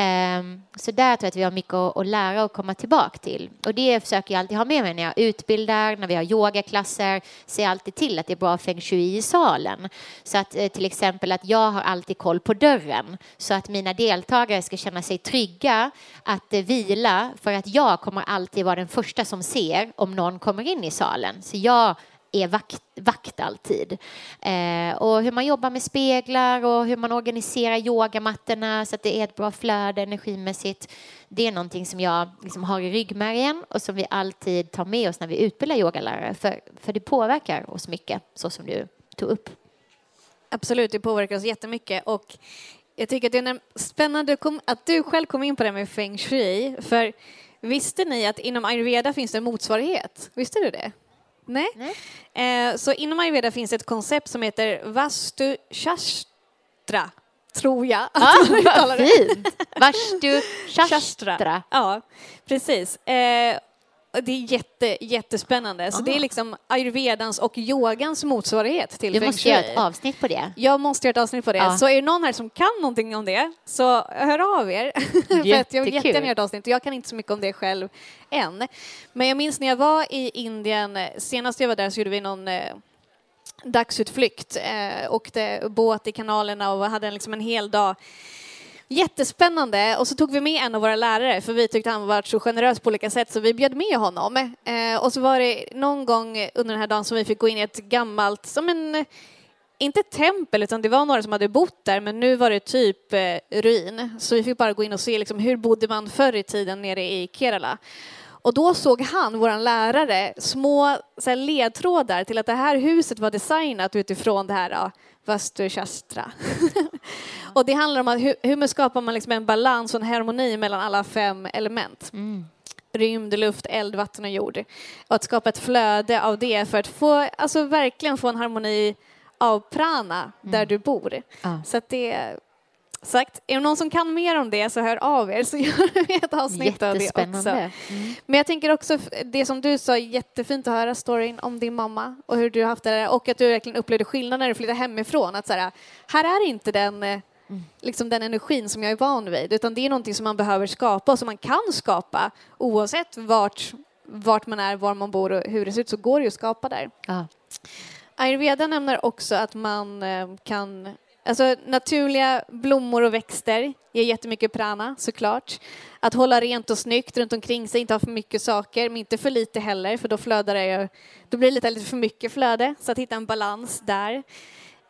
Ehm, så där tror jag att vi har mycket att, lära och komma tillbaka till. Och det försöker jag alltid ha med mig när jag utbildar, när vi har yogaklasser. Ser alltid till att det är bra feng shui i salen. Så att eh, till exempel att jag har alltid koll på dörren så att mina deltagare ska känna sig trygga att eh, vila för att jag kommer alltid vara den första som ser om någon kommer in i salen. Så jag är vakt, vakt alltid. Eh, och hur man jobbar med speglar och hur man organiserar yogamattorna så att det är ett bra flöde energimässigt. Det är någonting som jag liksom har i ryggmärgen och som vi alltid tar med oss när vi utbildar yogalärare för, för det påverkar oss mycket så som du tog upp. Absolut, det påverkar oss jättemycket och jag tycker att det är spännande att du själv kom in på det med feng shui för visste ni att inom ayurveda finns det en motsvarighet? Visste du det? Nej. Nej. Eh, så inom ayurveda finns ett koncept som heter vastu shastra, tror jag. Ah, vad fint! Vastu shastra. Ja, precis. Eh, det är jätte, jättespännande. Så det är liksom ayurvedans och yogans motsvarighet till Du måste göra ett avsnitt på det. Jag måste göra ett avsnitt på det. Ja. Så är det någon här som kan någonting om det så hör av er. För att jag vill jättegärna göra ett avsnitt. Jag kan inte så mycket om det själv än. Men jag minns när jag var i Indien, senast jag var där så gjorde vi någon eh, dagsutflykt. Eh, åkte båt i kanalerna och hade liksom en hel dag Jättespännande. Och så tog vi med en av våra lärare för vi tyckte han var så generös på olika sätt så vi bjöd med honom. Eh, och så var det någon gång under den här dagen som vi fick gå in i ett gammalt, som en, inte tempel utan det var några som hade bott där men nu var det typ eh, ruin. Så vi fick bara gå in och se liksom, hur bodde man förr i tiden nere i Kerala. Och då såg han, vår lärare, små så här, ledtrådar till att det här huset var designat utifrån det här ja, Vastu Shastra. och det handlar om att hur, hur skapar man liksom en balans och en harmoni mellan alla fem element. Mm. Rymd, luft, eld, vatten och jord. Och att skapa ett flöde av det för att få, alltså verkligen få en harmoni av prana mm. där du bor. Ah. Så det Sagt, är det någon som kan mer om det så hör av er så gör vi ett avsnitt av det också. Mm. Men jag tänker också det som du sa, jättefint att höra storyn om din mamma och hur du har haft det där och att du verkligen upplevde skillnaden när du flyttade hemifrån. Att så här, här är inte den, eh, mm. liksom den energin som jag är van vid utan det är någonting som man behöver skapa och som man kan skapa oavsett vart, vart man är, var man bor och hur det ser ut så går det ju att skapa där. Ja. Ayurveda nämner också att man eh, kan Alltså naturliga blommor och växter ger jättemycket prana såklart. Att hålla rent och snyggt runt omkring sig, inte ha för mycket saker, men inte för lite heller för då flödar det då blir det lite, lite för mycket flöde. Så att hitta en balans där.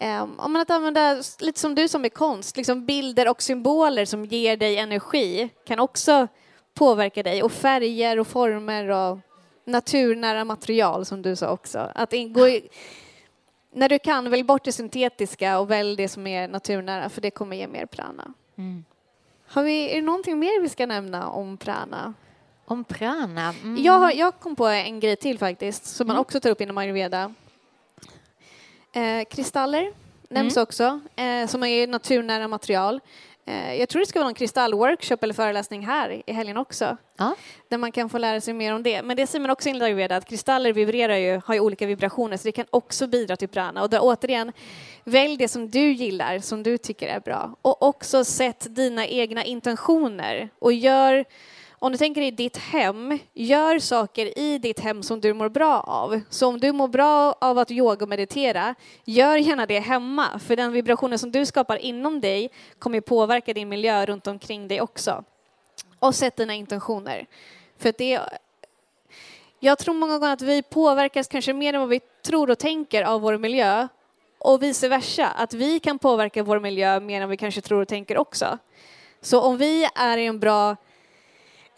Um, om man att använda, lite som du som är konst, liksom bilder och symboler som ger dig energi kan också påverka dig. Och färger och former och naturnära material som du sa också. Att gå i, när du kan, välj bort det syntetiska och välj det som är naturnära för det kommer ge mer prana. Mm. Har vi, är det någonting mer vi ska nämna om prana? Om prana? Mm. Jag, har, jag kom på en grej till faktiskt som man mm. också tar upp inom ayurveda. Eh, kristaller nämns mm. också, eh, som är naturnära material. Eh, jag tror det ska vara någon kristallworkshop eller föreläsning här i helgen också. Ja. Där man kan få lära sig mer om det. Men det man också ayurveda att kristaller vibrerar ju, har ju olika vibrationer så det kan också bidra till prana. Och där, återigen, välj det som du gillar, som du tycker är bra. Och också sätt dina egna intentioner och gör om du tänker i ditt hem, gör saker i ditt hem som du mår bra av. Så om du mår bra av att yoga och meditera, gör gärna det hemma. För den vibrationen som du skapar inom dig kommer påverka din miljö runt omkring dig också. Och sätt dina intentioner. För det jag tror många gånger att vi påverkas kanske mer än vad vi tror och tänker av vår miljö och vice versa, att vi kan påverka vår miljö mer än vi kanske tror och tänker också. Så om vi är i en bra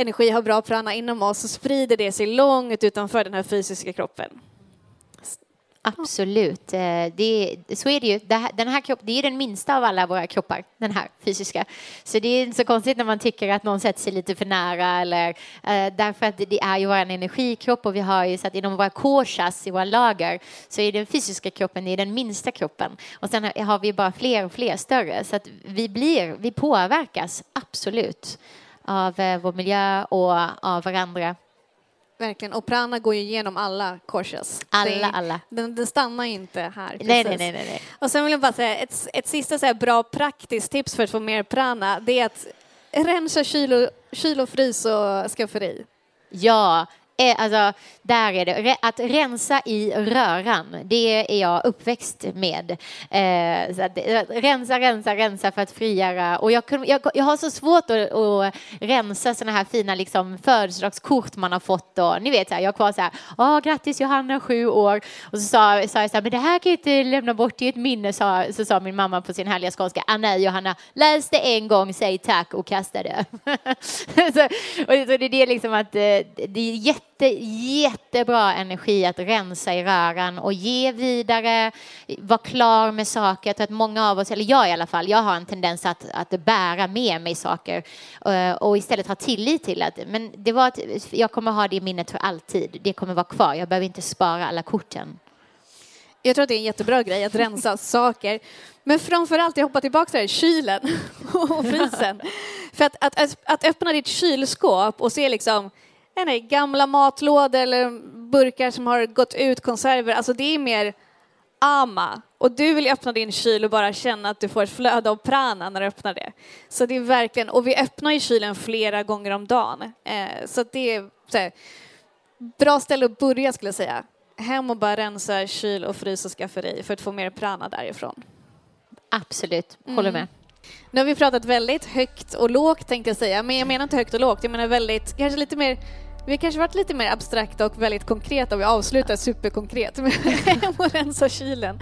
energi har bra prana inom oss så sprider det sig långt utanför den här fysiska kroppen. Absolut, eh, det, så är det ju. Den här kropp, det är den minsta av alla våra kroppar, den här fysiska. Så det är inte så konstigt när man tycker att någon sätter sig lite för nära eller eh, därför att det är ju vår energikropp och vi har ju så att inom våra korsas, i våra lager så är den fysiska kroppen det är den minsta kroppen och sen har vi bara fler och fler större så att vi blir, vi påverkas absolut av eh, vår miljö och av varandra. Verkligen, och prana går ju igenom alla korsas. Alla, det, alla. Den, den, stannar inte här. Nej, nej, nej, nej, Och sen vill jag bara säga, ett, ett sista så bra praktiskt tips för att få mer prana, det är att rensa kyl och, kyl och frys och skafferi. Ja, Eh, alltså, där är det. Att rensa i röran, det är jag uppväxt med. Eh, så att, eh, rensa, rensa, rensa för att frigöra. Och jag, jag, jag har så svårt att, att rensa sådana här fina liksom, födelsedagskort man har fått. Och, ni vet, så här, jag var så här, Åh, grattis Johanna, sju år. Och så sa, sa jag så här, men det här kan jag inte lämna bort i ett minne, sa, så sa min mamma på sin härliga skånska. Ah, nej, Johanna, läs det en gång, säg tack och kasta det. så, och, så det är liksom att eh, det är jätte jätte, jättebra energi att rensa i röran och ge vidare, vara klar med saker. Jag tror att många av oss, eller jag i alla fall, jag har en tendens att, att bära med mig saker eh, och istället ha tillit till att men det var att jag kommer ha det i minnet för alltid. Det kommer vara kvar. Jag behöver inte spara alla korten. Jag tror att det är en jättebra grej att rensa saker. Men framför allt, jag hoppar tillbaka till kylen och frysen. För att, att, att öppna ditt kylskåp och se liksom nej, gamla matlådor eller burkar som har gått ut, konserver, alltså det är mer ama. Och du vill öppna din kyl och bara känna att du får ett flöde av prana när du öppnar det. Så det är verkligen, och vi öppnar ju kylen flera gånger om dagen. Eh, så det är så här, bra ställe att börja skulle jag säga. Hem och bara rensa kyl och frys och skafferi för att få mer prana därifrån. Absolut, håller mm. Nu har vi pratat väldigt högt och lågt tänkte jag säga, men jag menar inte högt och lågt, jag menar väldigt, kanske lite mer vi har kanske varit lite mer abstrakta och väldigt konkreta och vi avslutar superkonkret med att rensa kylen.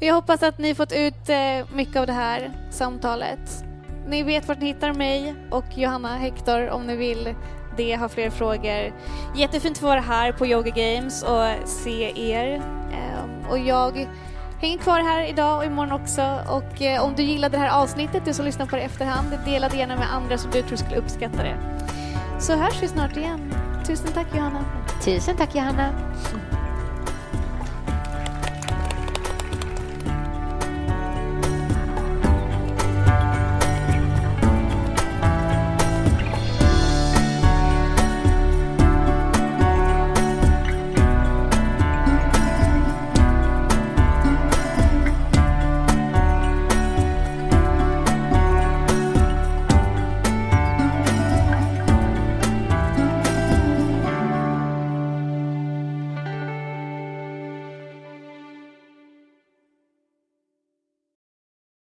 Jag hoppas att ni fått ut eh, mycket av det här samtalet. Ni vet vart ni hittar mig och Johanna Hector om ni vill det, har fler frågor. Jättefint att få vara här på Yoga Games och se er. Ehm, och jag Häng kvar här idag och imorgon också. Och eh, om du gillade det här avsnittet, du som lyssnar på det i efterhand, dela det gärna med andra som du tror skulle uppskatta det. Så hörs vi snart igen. Tusen tack Johanna. Tusen tack Johanna.